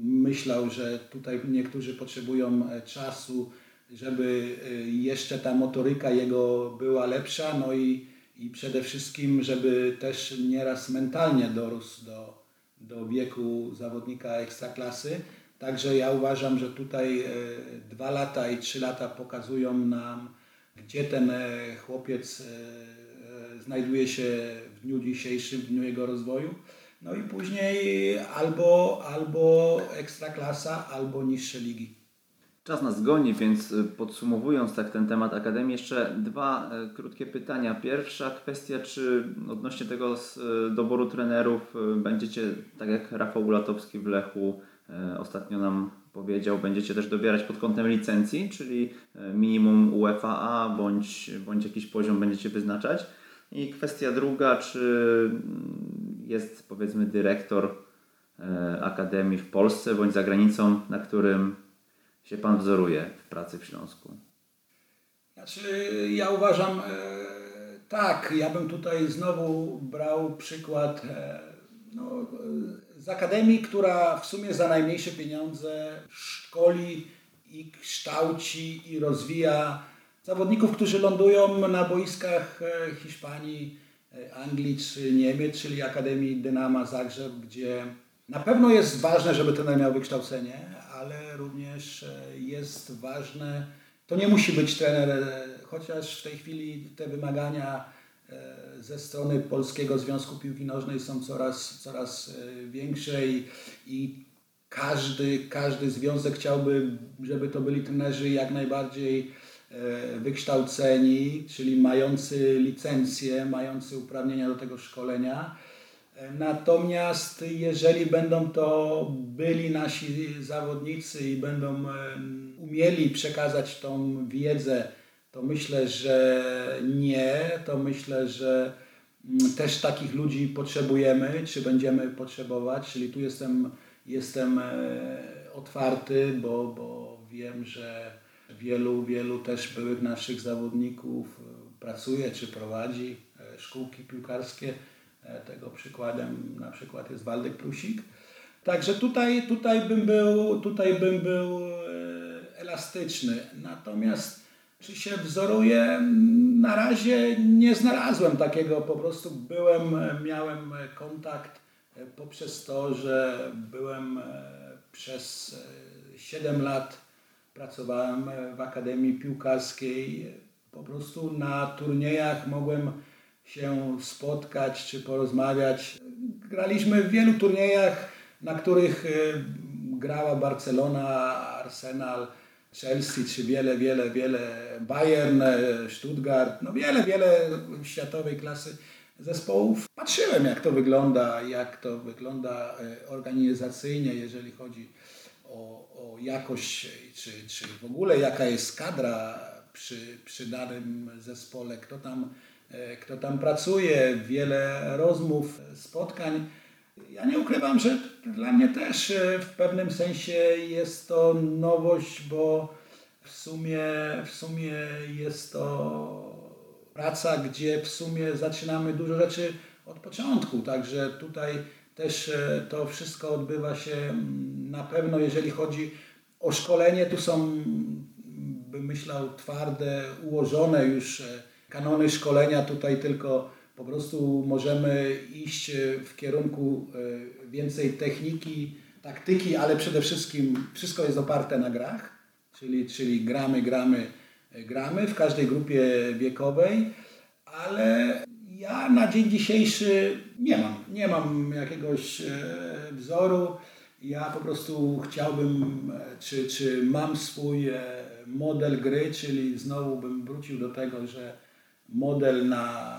Speaker 2: myślał, że tutaj niektórzy potrzebują czasu, żeby y, jeszcze ta motoryka jego była lepsza, no i, i przede wszystkim, żeby też nieraz mentalnie dorósł do, do wieku zawodnika ekstraklasy. Także ja uważam, że tutaj y, dwa lata i trzy lata pokazują nam, gdzie ten y, chłopiec znajduje się w dniu dzisiejszym, w dniu jego rozwoju. No i później albo, albo ekstraklasa, albo niższe ligi.
Speaker 1: Czas nas goni, więc y, podsumowując tak ten temat Akademii, jeszcze dwa y, krótkie pytania. Pierwsza kwestia, czy odnośnie tego y, doboru trenerów będziecie, tak jak Rafał Ulatowski w Lechu ostatnio nam powiedział, będziecie też dobierać pod kątem licencji, czyli minimum UEFA bądź, bądź jakiś poziom będziecie wyznaczać. I kwestia druga, czy mm, jest powiedzmy dyrektor Akademii w Polsce bądź za granicą, na którym się Pan wzoruje w pracy w Śląsku?
Speaker 2: Znaczy, ja uważam, e, tak, ja bym tutaj znowu brał przykład e, no, z Akademii, która w sumie za najmniejsze pieniądze szkoli i kształci i rozwija zawodników, którzy lądują na boiskach e, Hiszpanii, e, Anglii czy Niemiec, czyli Akademii Dynama Zagrzeb, gdzie na pewno jest ważne, żeby ten miał wykształcenie, ale również e, jest ważne, to nie musi być trener, e, chociaż w tej chwili te wymagania e, ze strony Polskiego Związku Piłki Nożnej są coraz, coraz większe i, i każdy, każdy związek chciałby, żeby to byli trenerzy jak najbardziej wykształceni, czyli mający licencję, mający uprawnienia do tego szkolenia Natomiast jeżeli będą to byli nasi zawodnicy i będą umieli przekazać tą wiedzę, to myślę, że nie. To myślę, że mm, też takich ludzi potrzebujemy, czy będziemy potrzebować. Czyli tu jestem, jestem e, otwarty, bo, bo wiem, że wielu, wielu też byłych naszych zawodników e, pracuje czy prowadzi e, szkółki piłkarskie tego przykładem na przykład jest Waldek Prusik. Także tutaj, tutaj, bym był, tutaj bym był e, elastyczny. Natomiast czy się wzoruję? Na razie nie znalazłem takiego, po prostu byłem, miałem kontakt e, poprzez to, że byłem przez 7 lat pracowałem w Akademii Piłkarskiej. Po prostu na turniejach mogłem się spotkać czy porozmawiać. Graliśmy w wielu turniejach, na których y, grała Barcelona, Arsenal, Chelsea, czy wiele, wiele, wiele Bayern, y, Stuttgart, no wiele, wiele światowej klasy zespołów. Patrzyłem jak to wygląda, jak to wygląda y, organizacyjnie, jeżeli chodzi o, o jakość, czy, czy w ogóle jaka jest kadra przy, przy danym zespole, kto tam E, kto tam pracuje, wiele rozmów, spotkań. Ja nie ukrywam, że dla mnie też e, w pewnym sensie jest to nowość, bo w sumie, w sumie jest to praca, gdzie w sumie zaczynamy dużo rzeczy od początku, także tutaj też e, to wszystko odbywa się mm, na pewno, jeżeli chodzi o szkolenie, tu są, bym myślał, twarde, ułożone już e, kanony szkolenia, tutaj tylko po prostu możemy iść e, w kierunku więcej techniki, taktyki, ale przede wszystkim wszystko jest oparte na grach, czyli, czyli gramy, gramy, gramy w każdej grupie wiekowej, ale ja na dzień dzisiejszy nie mam, nie mam jakiegoś e, wzoru. Ja po prostu chciałbym, e, czy, czy mam swój e, model gry, czyli znowu bym wrócił do tego, że model na,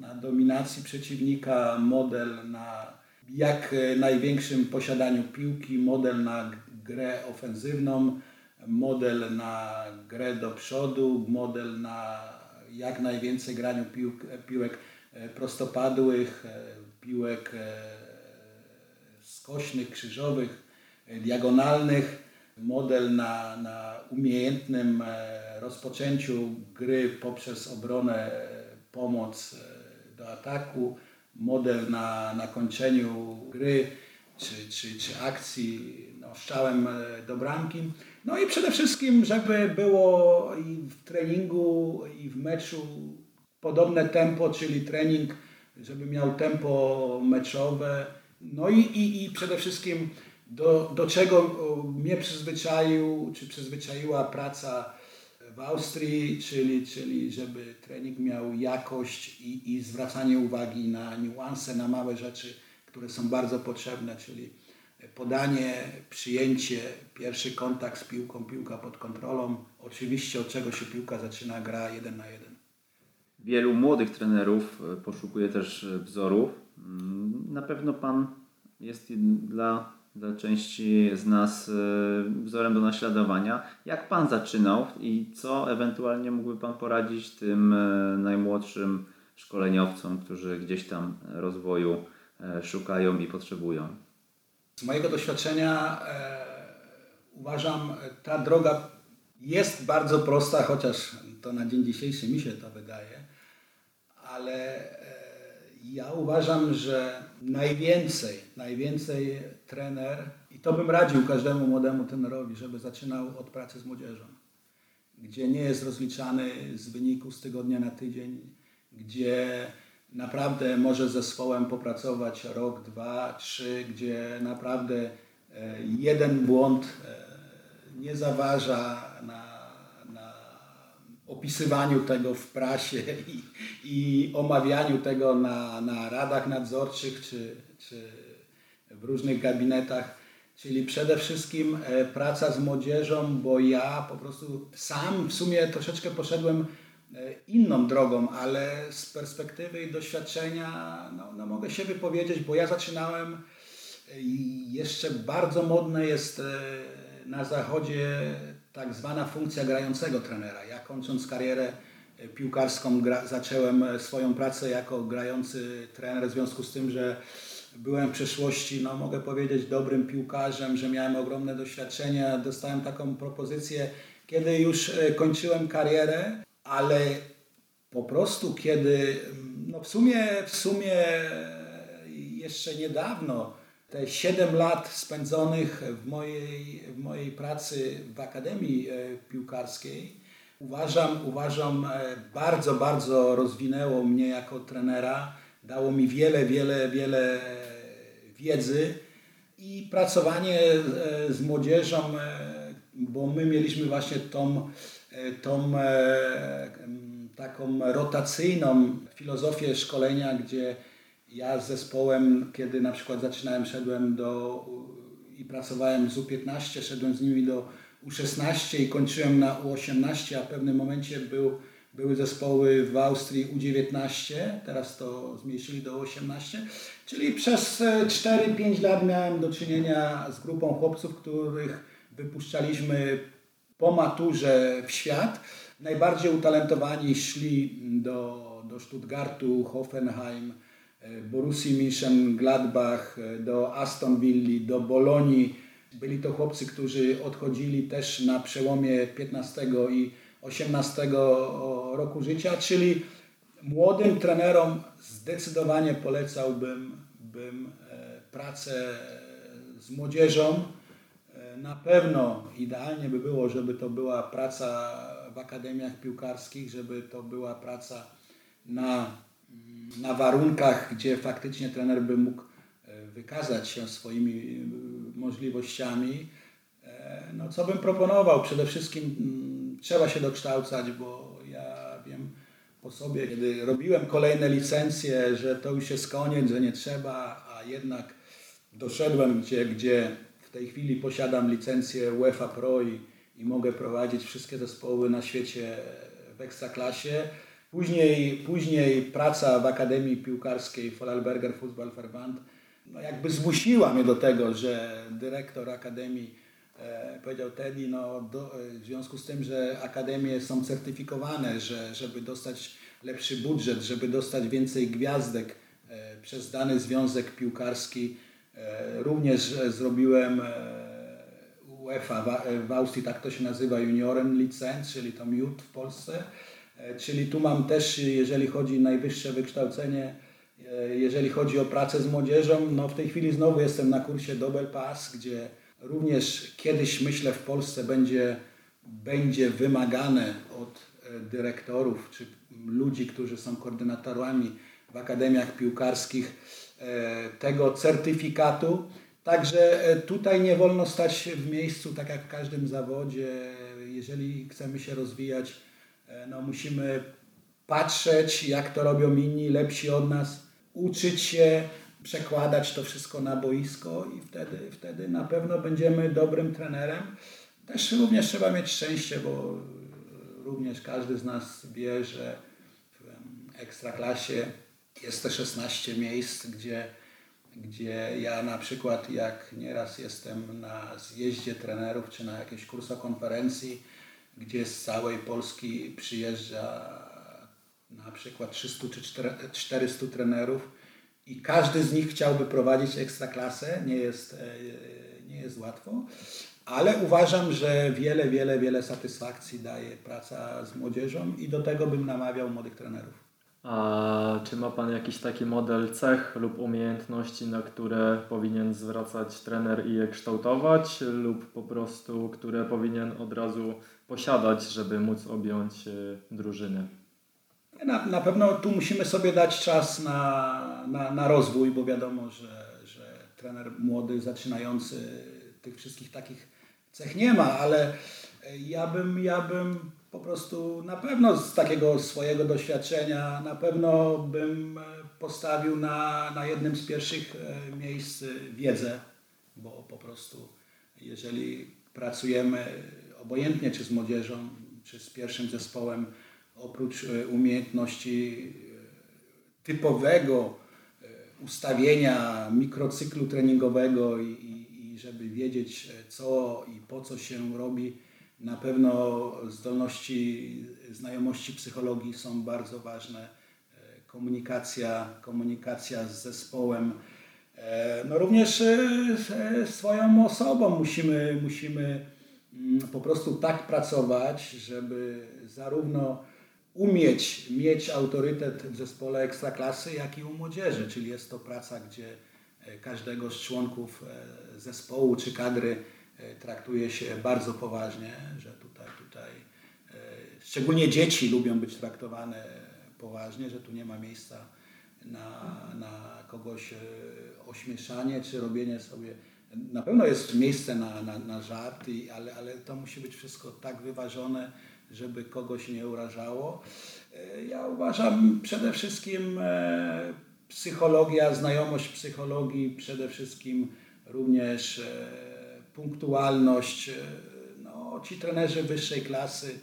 Speaker 2: na dominacji przeciwnika, model na jak największym posiadaniu piłki, model na grę ofensywną, model na grę do przodu, model na jak najwięcej graniu piłk, piłek E, prostopadłych, e, piłek e, skośnych, krzyżowych, diagonalnych. Model na, na umiejętnym rozpoczęciu gry poprzez obronę, pomoc do ataku. Model na, na kończeniu gry czy, czy, czy akcji no, strzałem do bramki. No i przede wszystkim, żeby było i w treningu, i w meczu podobne tempo, czyli trening, żeby miał tempo meczowe. No i, i, i przede wszystkim do, do czego mnie przyzwyczaił, czy przyzwyczaiła praca w Austrii, czyli, czyli żeby trening miał jakość i, i zwracanie uwagi na niuanse, na małe rzeczy, które są bardzo potrzebne, czyli podanie, przyjęcie, pierwszy kontakt z piłką, piłka pod kontrolą. Oczywiście od czego się piłka zaczyna, gra jeden na jeden.
Speaker 1: Wielu młodych trenerów e, poszukuje też e, wzorów. Mm, na pewno Pan jest dla, dla części z nas e, wzorem do naśladowania. Jak Pan zaczynał i co ewentualnie mógłby Pan poradzić tym najmłodszym szkoleniowcom, którzy gdzieś tam rozwoju szukają i potrzebują?
Speaker 2: Z mojego doświadczenia e, uważam, ta droga jest bardzo prosta, chociaż to na dzień dzisiejszy mi się to wydaje ale e, ja uważam, że najwięcej, najwięcej trener, i to bym radził każdemu młodemu trenerowi, żeby zaczynał od pracy z młodzieżą, gdzie nie jest rozliczany z wyniku z tygodnia na tydzień, gdzie naprawdę może z zespołem popracować rok, dwa, trzy, gdzie naprawdę e, jeden błąd e, nie zaważa na opisywaniu tego w prasie i, i omawianiu tego na, na radach nadzorczych czy, czy w różnych gabinetach. Czyli przede wszystkim e, praca z młodzieżą, bo ja po prostu sam w sumie troszeczkę poszedłem e, inną drogą, ale z perspektywy i doświadczenia no, no mogę się wypowiedzieć, bo ja zaczynałem e, jeszcze bardzo modne jest na zachodzie tak zwana funkcja grającego trenera. Ja kończąc karierę e, piłkarską gra, zacząłem e, swoją pracę jako grający trener w związku z tym, że byłem w przeszłości, no mogę powiedzieć, dobrym piłkarzem, że miałem ogromne doświadczenia. Dostałem taką propozycję, kiedy już e, kończyłem karierę, ale po prostu kiedy, no w sumie, w sumie jeszcze niedawno te 7 lat spędzonych w mojej, w mojej pracy w Akademii e, Piłkarskiej uważam, uważam e, bardzo, bardzo rozwinęło mnie jako trenera, dało mi wiele, wiele, wiele wiedzy i pracowanie e, z młodzieżą, bo my mieliśmy właśnie tą, tą taką rotacyjną filozofię szkolenia, gdzie ja z zespołem, kiedy na przykład zaczynałem, szedłem do i pracowałem z U15, szedłem z nimi do U16 i kończyłem na U18, a w pewnym momencie był, były zespoły w Austrii U19, teraz to zmniejszyli do U18, czyli przez 4-5 lat miałem do czynienia z grupą chłopców, których wypuszczaliśmy po maturze w świat. Najbardziej utalentowani szli do, do Stuttgartu, Hoffenheim, E, Borussii Mönchengladbach, e, do Aston Villa, do Bolonii, Byli to chłopcy, którzy odchodzili też na przełomie 15 i 18 roku życia, czyli młodym trenerom zdecydowanie polecałbym bym e, pracę z młodzieżą. E, na pewno idealnie by było, żeby to była praca w akademiach piłkarskich, żeby to była praca na, na warunkach, gdzie faktycznie trener by mógł e, wykazać się swoimi możliwościami. No, co bym proponował? Przede wszystkim mm, trzeba się dokształcać, bo ja wiem po sobie, kiedy robiłem kolejne licencje, że to już jest koniec, że nie trzeba, a jednak doszedłem, gdzie, gdzie w tej chwili posiadam licencję UEFA Pro i, i mogę prowadzić wszystkie zespoły na świecie w Ekstraklasie. Później, później praca w Akademii Piłkarskiej Vorarlberger Fußballverband no jakby zmusiła mnie do tego, że dyrektor Akademii e, powiedział Teddy, no do, e, w związku z tym, że akademie są certyfikowane, że żeby dostać lepszy budżet, żeby dostać więcej gwiazdek e, przez dany związek piłkarski, E, również e, zrobiłem e, UEFA w Austrii, tak to się nazywa, juniorem licenc, czyli to miód w Polsce. Czyli tu mam też, jeżeli chodzi o najwyższe wykształcenie, jeżeli chodzi o pracę z młodzieżą, no w tej chwili znowu jestem na kursie Double Pass, gdzie również kiedyś myślę w Polsce będzie, będzie wymagane od dyrektorów czy ludzi, którzy są koordynatorami w akademiach piłkarskich, E, tego certyfikatu. Także e, tutaj nie wolno stać w miejscu, tak jak w każdym zawodzie. Jeżeli chcemy się rozwijać, e, no musimy patrzeć, jak to robią inni, lepsi od nas, uczyć się, przekładać to wszystko na boisko i wtedy, wtedy na pewno będziemy dobrym trenerem. Też również trzeba mieć szczęście, bo również każdy z nas wie, że w ekstraklasie jest te 16 miejsc, gdzie, gdzie ja na przykład jak nieraz jestem na zjeździe trenerów czy na jakiejś kursokonferencji, gdzie z całej Polski przyjeżdża na przykład 300 czy 400 trenerów i każdy z nich chciałby prowadzić ekstraklasę, nie jest, e, nie jest łatwo, ale uważam, że wiele, wiele, wiele satysfakcji daje praca z młodzieżą i do tego bym namawiał młodych trenerów.
Speaker 3: A czy ma Pan jakiś taki model cech lub umiejętności, na które powinien zwracać trener i je kształtować, lub po prostu które powinien od razu posiadać, żeby móc objąć e, drużynę?
Speaker 2: Na, na pewno tu musimy sobie dać czas na, na, na rozwój, bo wiadomo, że, że trener młody, zaczynający tych wszystkich takich cech nie ma, ale ja bym, ja bym po prostu na pewno z takiego swojego doświadczenia, na pewno bym e, postawił na, na jednym z pierwszych e, miejsc wiedzę, bo po prostu jeżeli pracujemy obojętnie czy z młodzieżą, czy z pierwszym zespołem, oprócz e, umiejętności typowego ustawienia mikrocyklu treningowego i, i, żeby wiedzieć co i po co się robi, na pewno zdolności, znajomości psychologii są bardzo ważne. E, komunikacja, komunikacja z zespołem. E, no również e, swoją osobą musimy, musimy po prostu tak pracować, żeby zarówno umieć mieć autorytet w zespole ekstraklasy, jak i u młodzieży, czyli jest to praca, gdzie każdego z członków zespołu czy kadry E, traktuje się bardzo poważnie, że tutaj, tutaj e, szczególnie dzieci lubią być traktowane poważnie, że tu nie ma miejsca na, na kogoś e, ośmieszanie czy robienie sobie. Na pewno jest miejsce na, na, na żarty, ale, ale to musi być wszystko tak wyważone, żeby kogoś nie urażało. Ja uważam przede wszystkim psychologia, znajomość psychologii, przede wszystkim również punktualność, e, no, ci trenerzy wyższej klasy,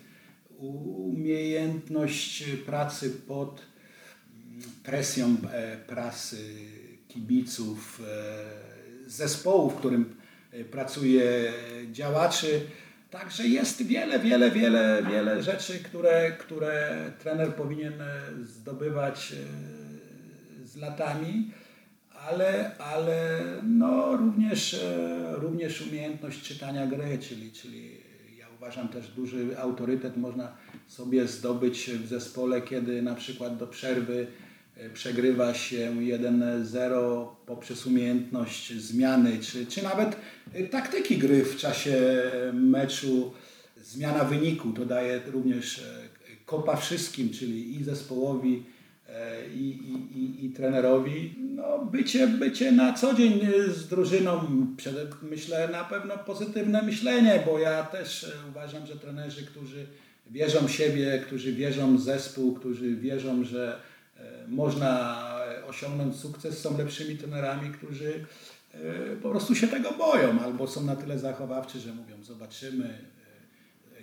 Speaker 2: umiejętność pracy pod mm, presją e, prasy, kibiców, e, zespołu, w którym pracuje działaczy. Także jest wiele, wiele, wiele, wiele rzeczy, które, które trener powinien zdobywać z latami ale, ale no również, e, również umiejętność czytania gry, czyli, czyli ja uważam też duży autorytet można sobie zdobyć w zespole, kiedy na przykład do przerwy e, przegrywa się 1-0 poprzez umiejętność zmiany, czy, czy nawet taktyki gry w czasie meczu, zmiana wyniku, to daje również kopa wszystkim, czyli i zespołowi, e, i, i, i, i trenerowi. No, bycie, bycie na co dzień z drużyną, myślę na pewno pozytywne myślenie, bo ja też e, uważam, że trenerzy, którzy wierzą w siebie, którzy wierzą w zespół, którzy wierzą, że e, można osiągnąć sukces, są lepszymi trenerami, którzy po prostu się tego boją albo są na tyle zachowawczy, że mówią zobaczymy,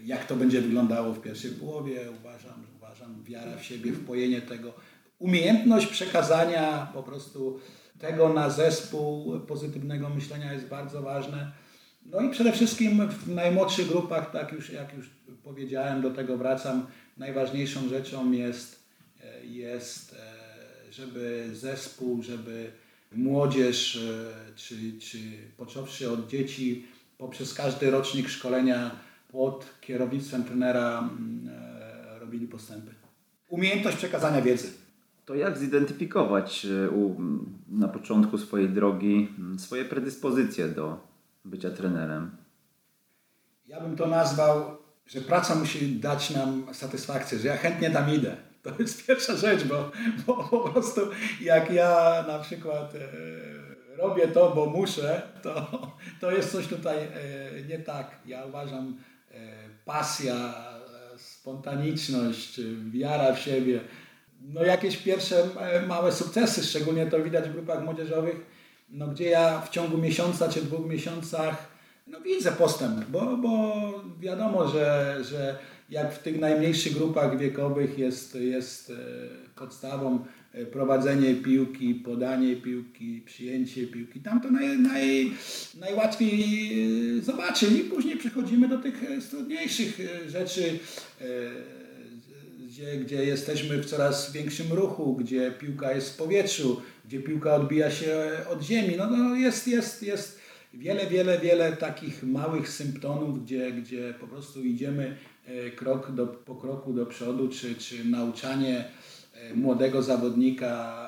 Speaker 2: jak to będzie wyglądało w pierwszej połowie. Uważam, uważam wiara w siebie, wpojenie tego, umiejętność przekazania po prostu tego na zespół pozytywnego myślenia jest bardzo ważne. No i przede wszystkim w najmłodszych grupach, tak już, jak już powiedziałem, do tego wracam, najważniejszą rzeczą jest, jest żeby zespół, żeby młodzież, czy, czy począwszy od dzieci, poprzez każdy rocznik szkolenia pod kierownictwem trenera mm, e, robili postępy. Umiejętność przekazania wiedzy.
Speaker 1: To jak zidentyfikować e, u, na początku swojej drogi swoje predyspozycje do bycia trenerem?
Speaker 2: Ja bym to nazwał, że praca musi dać nam satysfakcję, że ja chętnie tam idę. To jest pierwsza rzecz, bo, bo po prostu jak ja na przykład e, robię to, bo muszę, to, to jest coś tutaj e, nie tak. Ja uważam, pasja, spontaniczność, wiara w siebie. No jakieś pierwsze e, małe sukcesy, szczególnie to widać w grupach młodzieżowych, no gdzie ja w ciągu miesiąca czy dwóch miesiącach no widzę postęp, bo, bo wiadomo, że, że jak w tych najmniejszych grupach wiekowych jest, jest e, podstawą E, prowadzenie piłki, podanie piłki, przyjęcie piłki. Tam to naj, naj, najłatwiej e, zobaczyć i później przechodzimy do tych trudniejszych rzeczy, gdzie, gdzie jesteśmy w coraz większym ruchu, gdzie piłka jest w powietrzu, gdzie piłka odbija się od ziemi. No, no jest, jest, jest wiele, wiele, wiele takich małych symptomów, gdzie, gdzie po prostu idziemy krok do, po kroku do przodu, czy, czy nauczanie E, młodego zawodnika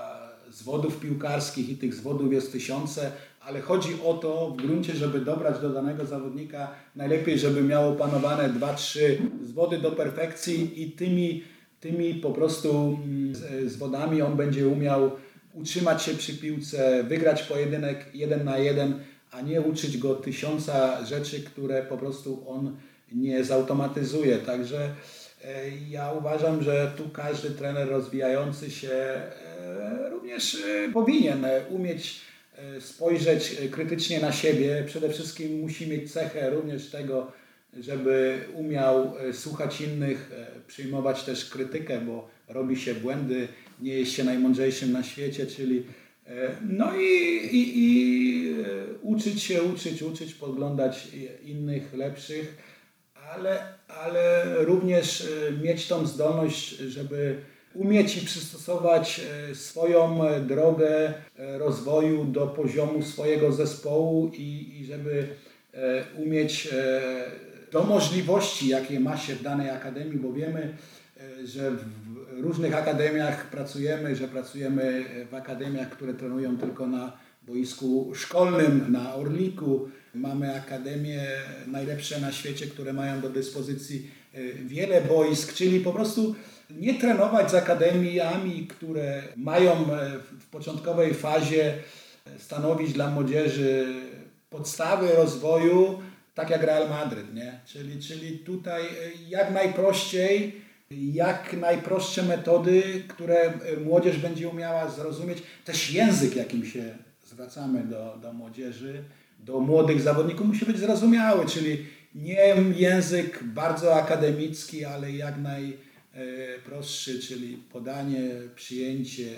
Speaker 2: z wodów piłkarskich i tych zwodów jest tysiące, ale chodzi o to w gruncie, żeby dobrać do danego zawodnika najlepiej, żeby miał opanowane dwa, trzy zwody do perfekcji i tymi, tymi po prostu mm, zwodami on będzie umiał utrzymać się przy piłce, wygrać pojedynek jeden na jeden, a nie uczyć go tysiąca rzeczy, które po prostu on nie zautomatyzuje. Także E, ja uważam, że tu każdy trener rozwijający się e, również e, powinien umieć spojrzeć krytycznie na siebie. Przede wszystkim musi mieć cechę również tego, żeby umiał słuchać innych, przyjmować też krytykę, bo robi się błędy, nie jest się najmądrzejszym na świecie, czyli no i, i, i uczyć się, uczyć, uczyć, podglądać innych lepszych, ale ale również e, mieć tą zdolność, żeby umieć i przystosować e, swoją e, drogę rozwoju do poziomu swojego zespołu i, i żeby umieć do możliwości, jakie ma się w danej akademii, bo wiemy, że w różnych akademiach pracujemy, że pracujemy w akademiach, które trenują tylko na boisku szkolnym, na Orliku, Mamy akademie najlepsze na świecie, które mają do dyspozycji e, wiele boisk, czyli po prostu nie trenować z akademiami, które mają e, w początkowej fazie e, stanowić dla młodzieży podstawy rozwoju, tak jak Real Madryt, nie? Czyli, czyli tutaj jak najprościej, jak najprostsze metody, które młodzież będzie umiała zrozumieć, też język, jakim się zwracamy do, do młodzieży, do młodych zawodników musi być zrozumiały, czyli nie język bardzo akademicki, ale jak najprostszy, czyli podanie, przyjęcie,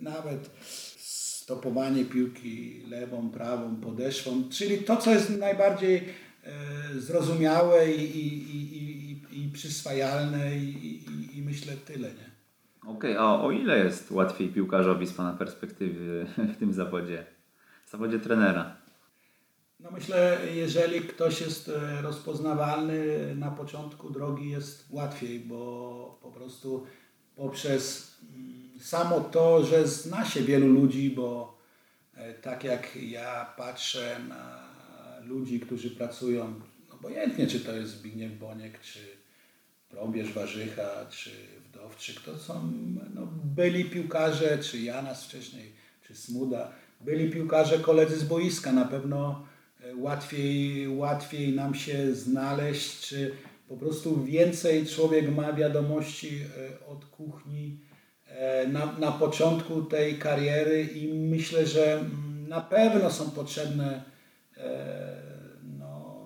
Speaker 2: nawet stopowanie piłki lewą, prawą, podeszwą, czyli to, co jest najbardziej e, zrozumiałe i, i, i, i, i przyswajalne i, i, i myślę tyle. Nie?
Speaker 1: Okej, okay, a o ile jest łatwiej piłkarzowi z Pana perspektywy w tym zawodzie? W zawodzie trenera?
Speaker 2: No myślę, jeżeli ktoś jest e, rozpoznawalny na początku drogi jest łatwiej, bo po prostu poprzez mm, samo to, że zna się wielu ludzi, bo e, tak jak ja patrzę na ludzi, którzy pracują, obojętnie czy to jest Zbigniew Boniek, czy Probierz Warzycha, czy Wdowczyk, to są no, byli piłkarze, czy Janas wcześniej, czy Smuda, byli piłkarze koledzy z boiska, na pewno łatwiej, łatwiej nam się znaleźć, czy po prostu więcej człowiek ma wiadomości e, od kuchni e, na, na początku tej kariery i myślę, że mm, na pewno są potrzebne no,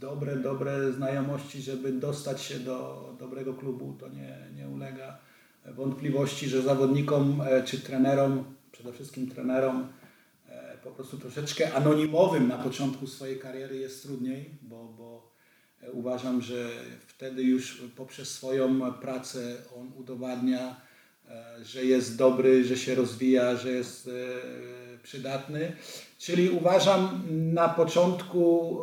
Speaker 2: dobre, dobre znajomości, żeby dostać się do dobrego klubu. To nie, nie ulega wątpliwości, że zawodnikom czy trenerom, przede wszystkim trenerom, po prostu troszeczkę anonimowym na początku swojej kariery jest trudniej, bo, bo Uważam, że wtedy już poprzez swoją pracę on udowadnia, e, że jest dobry, że się rozwija, że jest e, przydatny. Czyli uważam na początku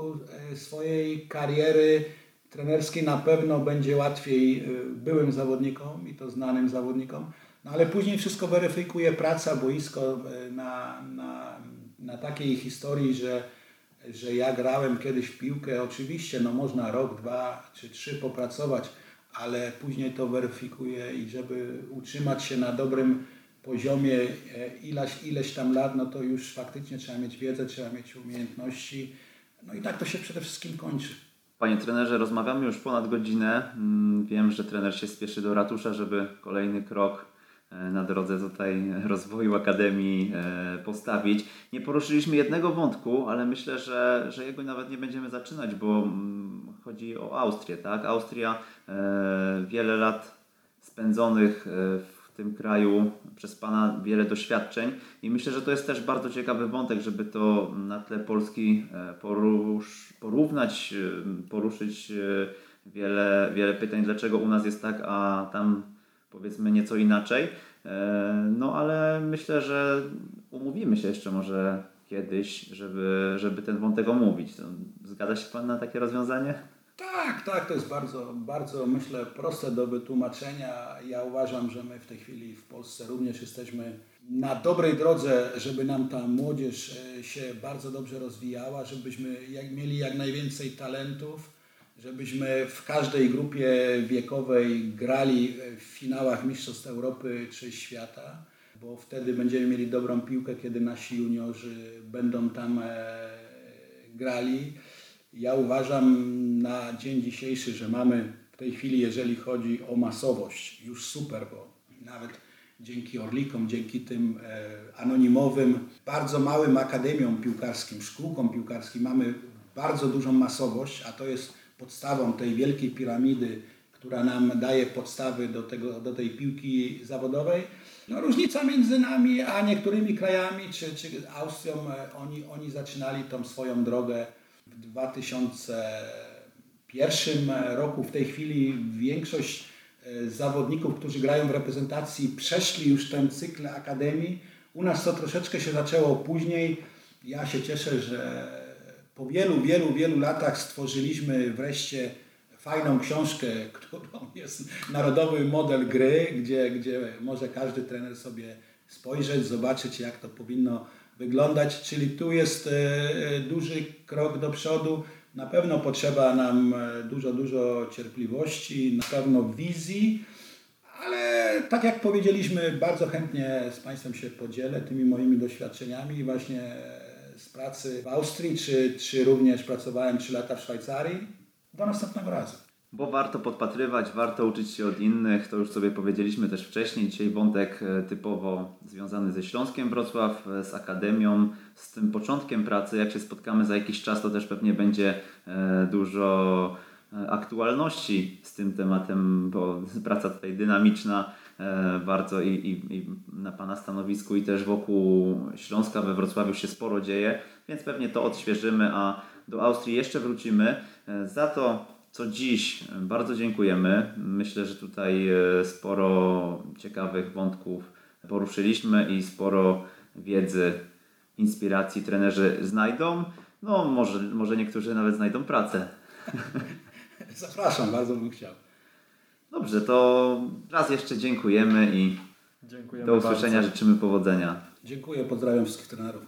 Speaker 2: e, swojej kariery trenerskiej na pewno będzie łatwiej byłym zawodnikom i to znanym zawodnikom, no ale później wszystko weryfikuje praca, boisko na, na, na takiej historii, że że ja grałem kiedyś w piłkę, oczywiście no można rok, dwa czy trzy popracować, ale później to weryfikuje i żeby utrzymać się na dobrym poziomie e, ileś, ileś tam lat, no to już faktycznie trzeba mieć wiedzę, trzeba mieć umiejętności. No i tak to się przede wszystkim kończy.
Speaker 1: Panie trenerze, rozmawiamy już ponad godzinę. Mm, wiem, że trener się spieszy do ratusza, żeby kolejny krok na drodze tutaj rozwoju Akademii e, postawić. Nie poruszyliśmy jednego wątku, ale myślę, że, że jego nawet nie będziemy zaczynać, bo mm, chodzi o Austrię. Tak? Austria e, wiele lat spędzonych w tym kraju przez Pana wiele doświadczeń i myślę, że to jest też bardzo ciekawy wątek, żeby to na tle Polski porusz, porównać, poruszyć wiele, wiele pytań, dlaczego u nas jest tak, a tam powiedzmy nieco inaczej. E, no ale myślę, że umówimy się jeszcze może kiedyś, żeby, żeby ten wątek omówić. Zgadza się Pan na takie rozwiązanie?
Speaker 2: Tak, tak, to jest bardzo, bardzo myślę proste do wytłumaczenia. Ja uważam, że my w tej chwili w Polsce również jesteśmy na dobrej drodze, żeby nam ta młodzież e, się bardzo dobrze rozwijała, żebyśmy mieli jak najwięcej talentów żebyśmy w każdej grupie wiekowej grali w finałach Mistrzostw Europy czy świata, bo wtedy będziemy mieli dobrą piłkę, kiedy nasi juniorzy będą tam e, grali. Ja uważam na dzień dzisiejszy, że mamy w tej chwili, jeżeli chodzi o masowość, już super, bo nawet dzięki Orlikom, dzięki tym e, anonimowym, bardzo małym akademiom piłkarskim, szkółkom piłkarskim mamy bardzo dużą masowość, a to jest podstawą tej wielkiej piramidy, która nam daje podstawy do, tego, do tej piłki zawodowej. No, różnica między nami a niektórymi krajami, czy, czy Austrią, e, oni, oni zaczynali tą swoją drogę w 2001 roku. W tej chwili większość e, zawodników, którzy grają w reprezentacji, przeszli już ten cykl akademii. U nas to troszeczkę się zaczęło później. Ja się cieszę, że po wielu, wielu, wielu latach stworzyliśmy wreszcie fajną książkę, którą jest narodowy model gry, gdzie, gdzie może każdy trener sobie spojrzeć, zobaczyć jak to powinno wyglądać. Czyli tu jest e, duży krok do przodu. Na pewno potrzeba nam e, dużo, dużo cierpliwości, na pewno wizji, ale tak jak powiedzieliśmy, bardzo chętnie z Państwem się podzielę tymi moimi doświadczeniami i właśnie pracy w Austrii, czy, czy również pracowałem 3 lata w Szwajcarii. Do następnego razu.
Speaker 1: Bo warto podpatrywać, warto uczyć się od innych, to już sobie powiedzieliśmy też wcześniej. Dzisiaj wątek e, typowo związany ze Śląskiem Wrocław, e, z Akademią, z tym początkiem pracy. Jak się spotkamy za jakiś czas, to też pewnie będzie e, dużo aktualności z tym tematem, bo praca tutaj dynamiczna bardzo i, i, i, na Pana stanowisku i też wokół Śląska we Wrocławiu się sporo dzieje, więc pewnie to odświeżymy, a do Austrii jeszcze wrócimy. E, za to co dziś bardzo dziękujemy. Myślę, że tutaj e, sporo ciekawych wątków poruszyliśmy i sporo wiedzy, inspiracji trenerzy znajdą. No, może, może niektórzy nawet znajdą pracę.
Speaker 2: Zapraszam, bardzo bym chciał.
Speaker 1: Dobrze, to raz jeszcze dziękujemy i
Speaker 3: Dziękujemy
Speaker 1: do usłyszenia
Speaker 3: bardzo.
Speaker 1: życzymy powodzenia.
Speaker 2: Dziękuję, pozdrawiam wszystkich trenerów.